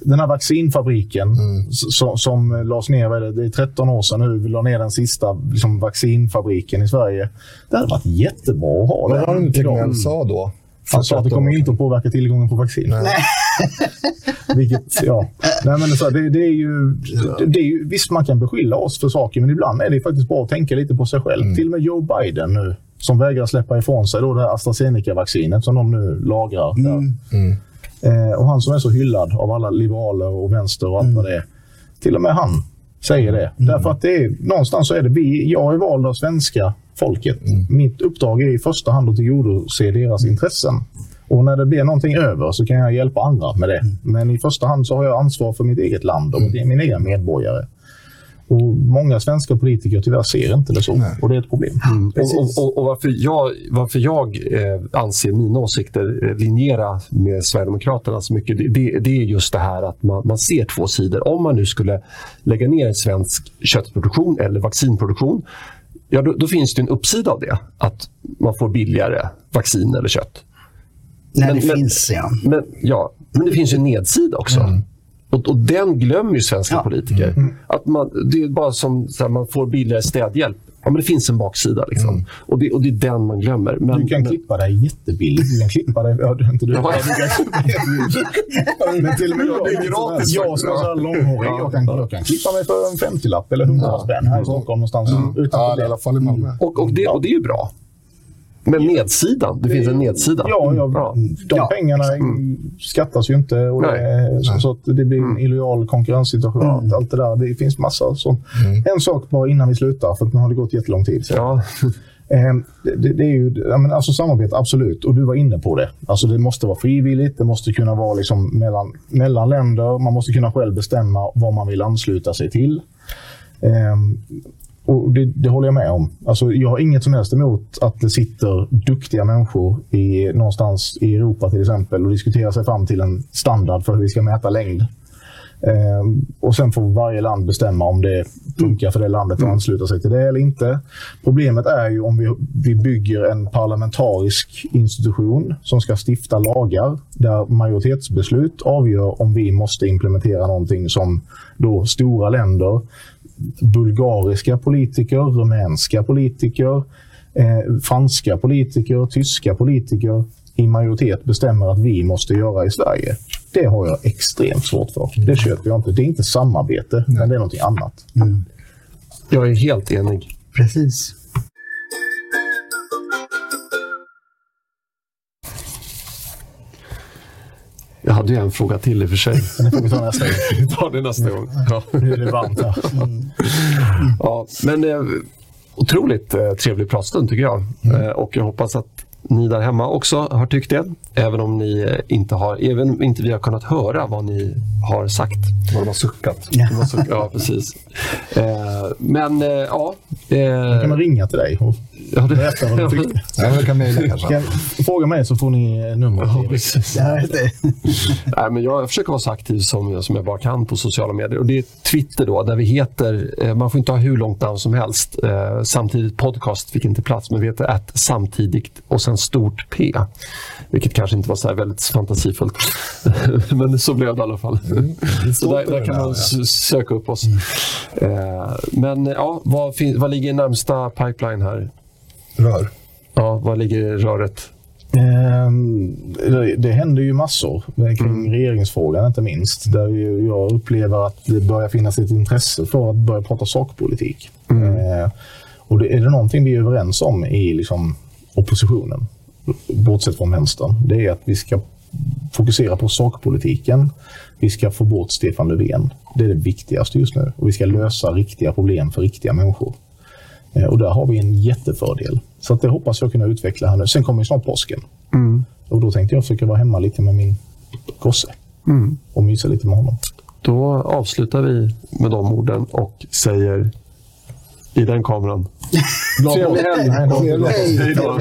B: Den här vaccinfabriken mm. som, som lades ner, det är 13 år sedan nu, vi la ner den sista största liksom, vaccinfabriken i Sverige. Det hade varit jättebra att ha
D: det. Vad var det Tegnell sa då?
B: Han sa att det kommer inte att påverka tillgången på vaccin. Nej. [LAUGHS] Vilket, ja. Nej, men så, det, det, är ju, det, det, är ju, visst, man kan beskylla oss för saker, men ibland är det faktiskt bra att tänka lite på sig själv. Mm. Till och med Joe Biden nu, som vägrar släppa ifrån sig då det här AstraZeneca-vaccinet som de nu lagrar. Mm. Mm. Eh, och han som är så hyllad av alla liberaler och vänster och allt mm. vad det är. Till och med han säger det. Mm. Därför att det är, någonstans så är det vi, jag är vald av svenska folket. Mm. Mitt uppdrag är i första hand att tillgodose deras intressen. Och när det blir någonting över så kan jag hjälpa andra med det. Mm. Men i första hand så har jag ansvar för mitt eget land och mm. mina egna medborgare. Och Många svenska politiker tyvärr ser inte det så Nej. och det är ett problem.
A: Mm. Och, och, och, varför jag, varför jag eh, anser mina åsikter eh, linjera med Sverigedemokraterna så mycket, det, det, är just det här att man, man ser två sidor. Om man nu skulle lägga ner svensk köttproduktion eller vaccinproduktion ja, då, då, finns det en uppsida av det. Att man får billigare vaccin eller kött.
C: Nej, men, det men, finns ja.
A: Men, ja. Men det finns en nedsida också. Mm. Och, och, den glömmer ju svenska ja. politiker. Mm. Att man, det är bara som att man får billigare städhjälp. Ja, men det finns en baksida. Liksom. Mm. Och, det, och det är den man glömmer. Men,
B: du kan
A: men...
B: klippa dig jättebilligt. Du kan klippa dig... Ja, inte du. Ja. men till och med jag, det är gratis, jag som är så långhårig, jag, kan, jag kan klippa mig för en 50-lapp eller 100 ja. spänn här i Stockholm någonstans. Mm. Utan
D: ja, i alla fall i Malmö.
A: Och, och, det, och det är ju bra. Men nedsidan, det finns en nedsida.
B: Ja, ja, ja. de ja. pengarna mm. skattas ju inte och det, så, så, att det blir en mm. illojal konkurrenssituation. Mm. Allt det där, det finns massa. Så. Mm. En sak bara innan vi slutar, för nu har det gått jättelång tid. Så. Ja. [LAUGHS] Eh, det, det, är ju, alltså samarbete, absolut. Och du var inne på det. Alltså det måste vara frivilligt, det måste kunna vara liksom mellan, mellan länder. Man måste kunna själv bestämma vad man vill ansluta sig till. Och det, det, håller jag med om. Alltså, jag har inget som helst emot att det sitter duktiga människor i, någonstans i Europa till exempel och diskuterar sig fram till en standard för hur vi ska mäta längd. Ehm, och sen får varje land bestämma om det funkar för det landet att ansluta sig till det eller inte. Problemet är ju om vi, vi bygger en parlamentarisk institution som ska stifta lagar där majoritetsbeslut avgör om vi måste implementera någonting som då stora länder bulgariska politiker, rumänska politiker, eh, franska politiker, tyska politiker i majoritet bestämmer att vi måste göra i Sverige. Det har jag extremt svårt för. Det köper jag inte. Det är inte samarbete, Nej. men det är någonting annat. Mm.
A: Jag är helt enig.
C: Precis.
A: Hade ju en fråga till i och för sig. [LAUGHS]
B: Den får vi ta nästa gång.
A: Vi tar det nästa gång.
B: Ja. Nu är det varmt här.
A: Mm. Ja, men eh, otroligt eh, trevlig pratstund tycker jag. Mm. Eh, och jag hoppas att ni där hemma också har tyckt det. Även om ni inte har, även inte vi har kunnat höra vad ni har sagt.
D: Vad de har suckat.
A: Ja, har suckat. ja precis. Eh, men eh, ja.
B: Eh, kan man ringa till dig och ja, det, berätta vad du tyckte.
D: Ja, jag kan mejla kanske.
B: Fråga mig så får ni numret. Ja,
A: Nej, men jag försöker vara så aktiv som, som jag bara kan på sociala medier. Och Det är Twitter då, där vi heter, eh, man får inte ha hur långt namn som helst. Eh, samtidigt podcast fick inte plats, men vi heter att samtidigt och sen stort P. Vilket kanske inte var så väldigt fantasifullt. [LAUGHS] men så blev det i alla fall. Mm. Så där, där, kan man ja. söka upp oss. Mm. Eh, men ja, vad, vad ligger i närmsta pipeline här?
D: Rör.
A: Ja, var ligger röret?
B: Ehm, det händer ju massor kring mm. regeringsfrågan inte minst. Där jag upplever att det börjar finnas ett intresse för att börja prata sakpolitik. Mm. Ehm, och det, är det någonting vi är överens om i liksom oppositionen, bortsett från vänstern, det är att vi ska fokusera på sakpolitiken. Vi ska få bort Stefan Löfven. Det är det viktigaste just nu. Och vi ska lösa riktiga problem för riktiga människor. Eh, och där har vi en jättefördel. Så att det hoppas jag kunna utveckla här nu. Sen kommer ju snart påsken. Mm. Och då tänkte jag försöka vara hemma lite med min gosse mm. och mysa lite med honom.
A: Då avslutar vi med de orden och säger i den kameran. [LAUGHS]
B: Trevlig helg!
A: Hej då!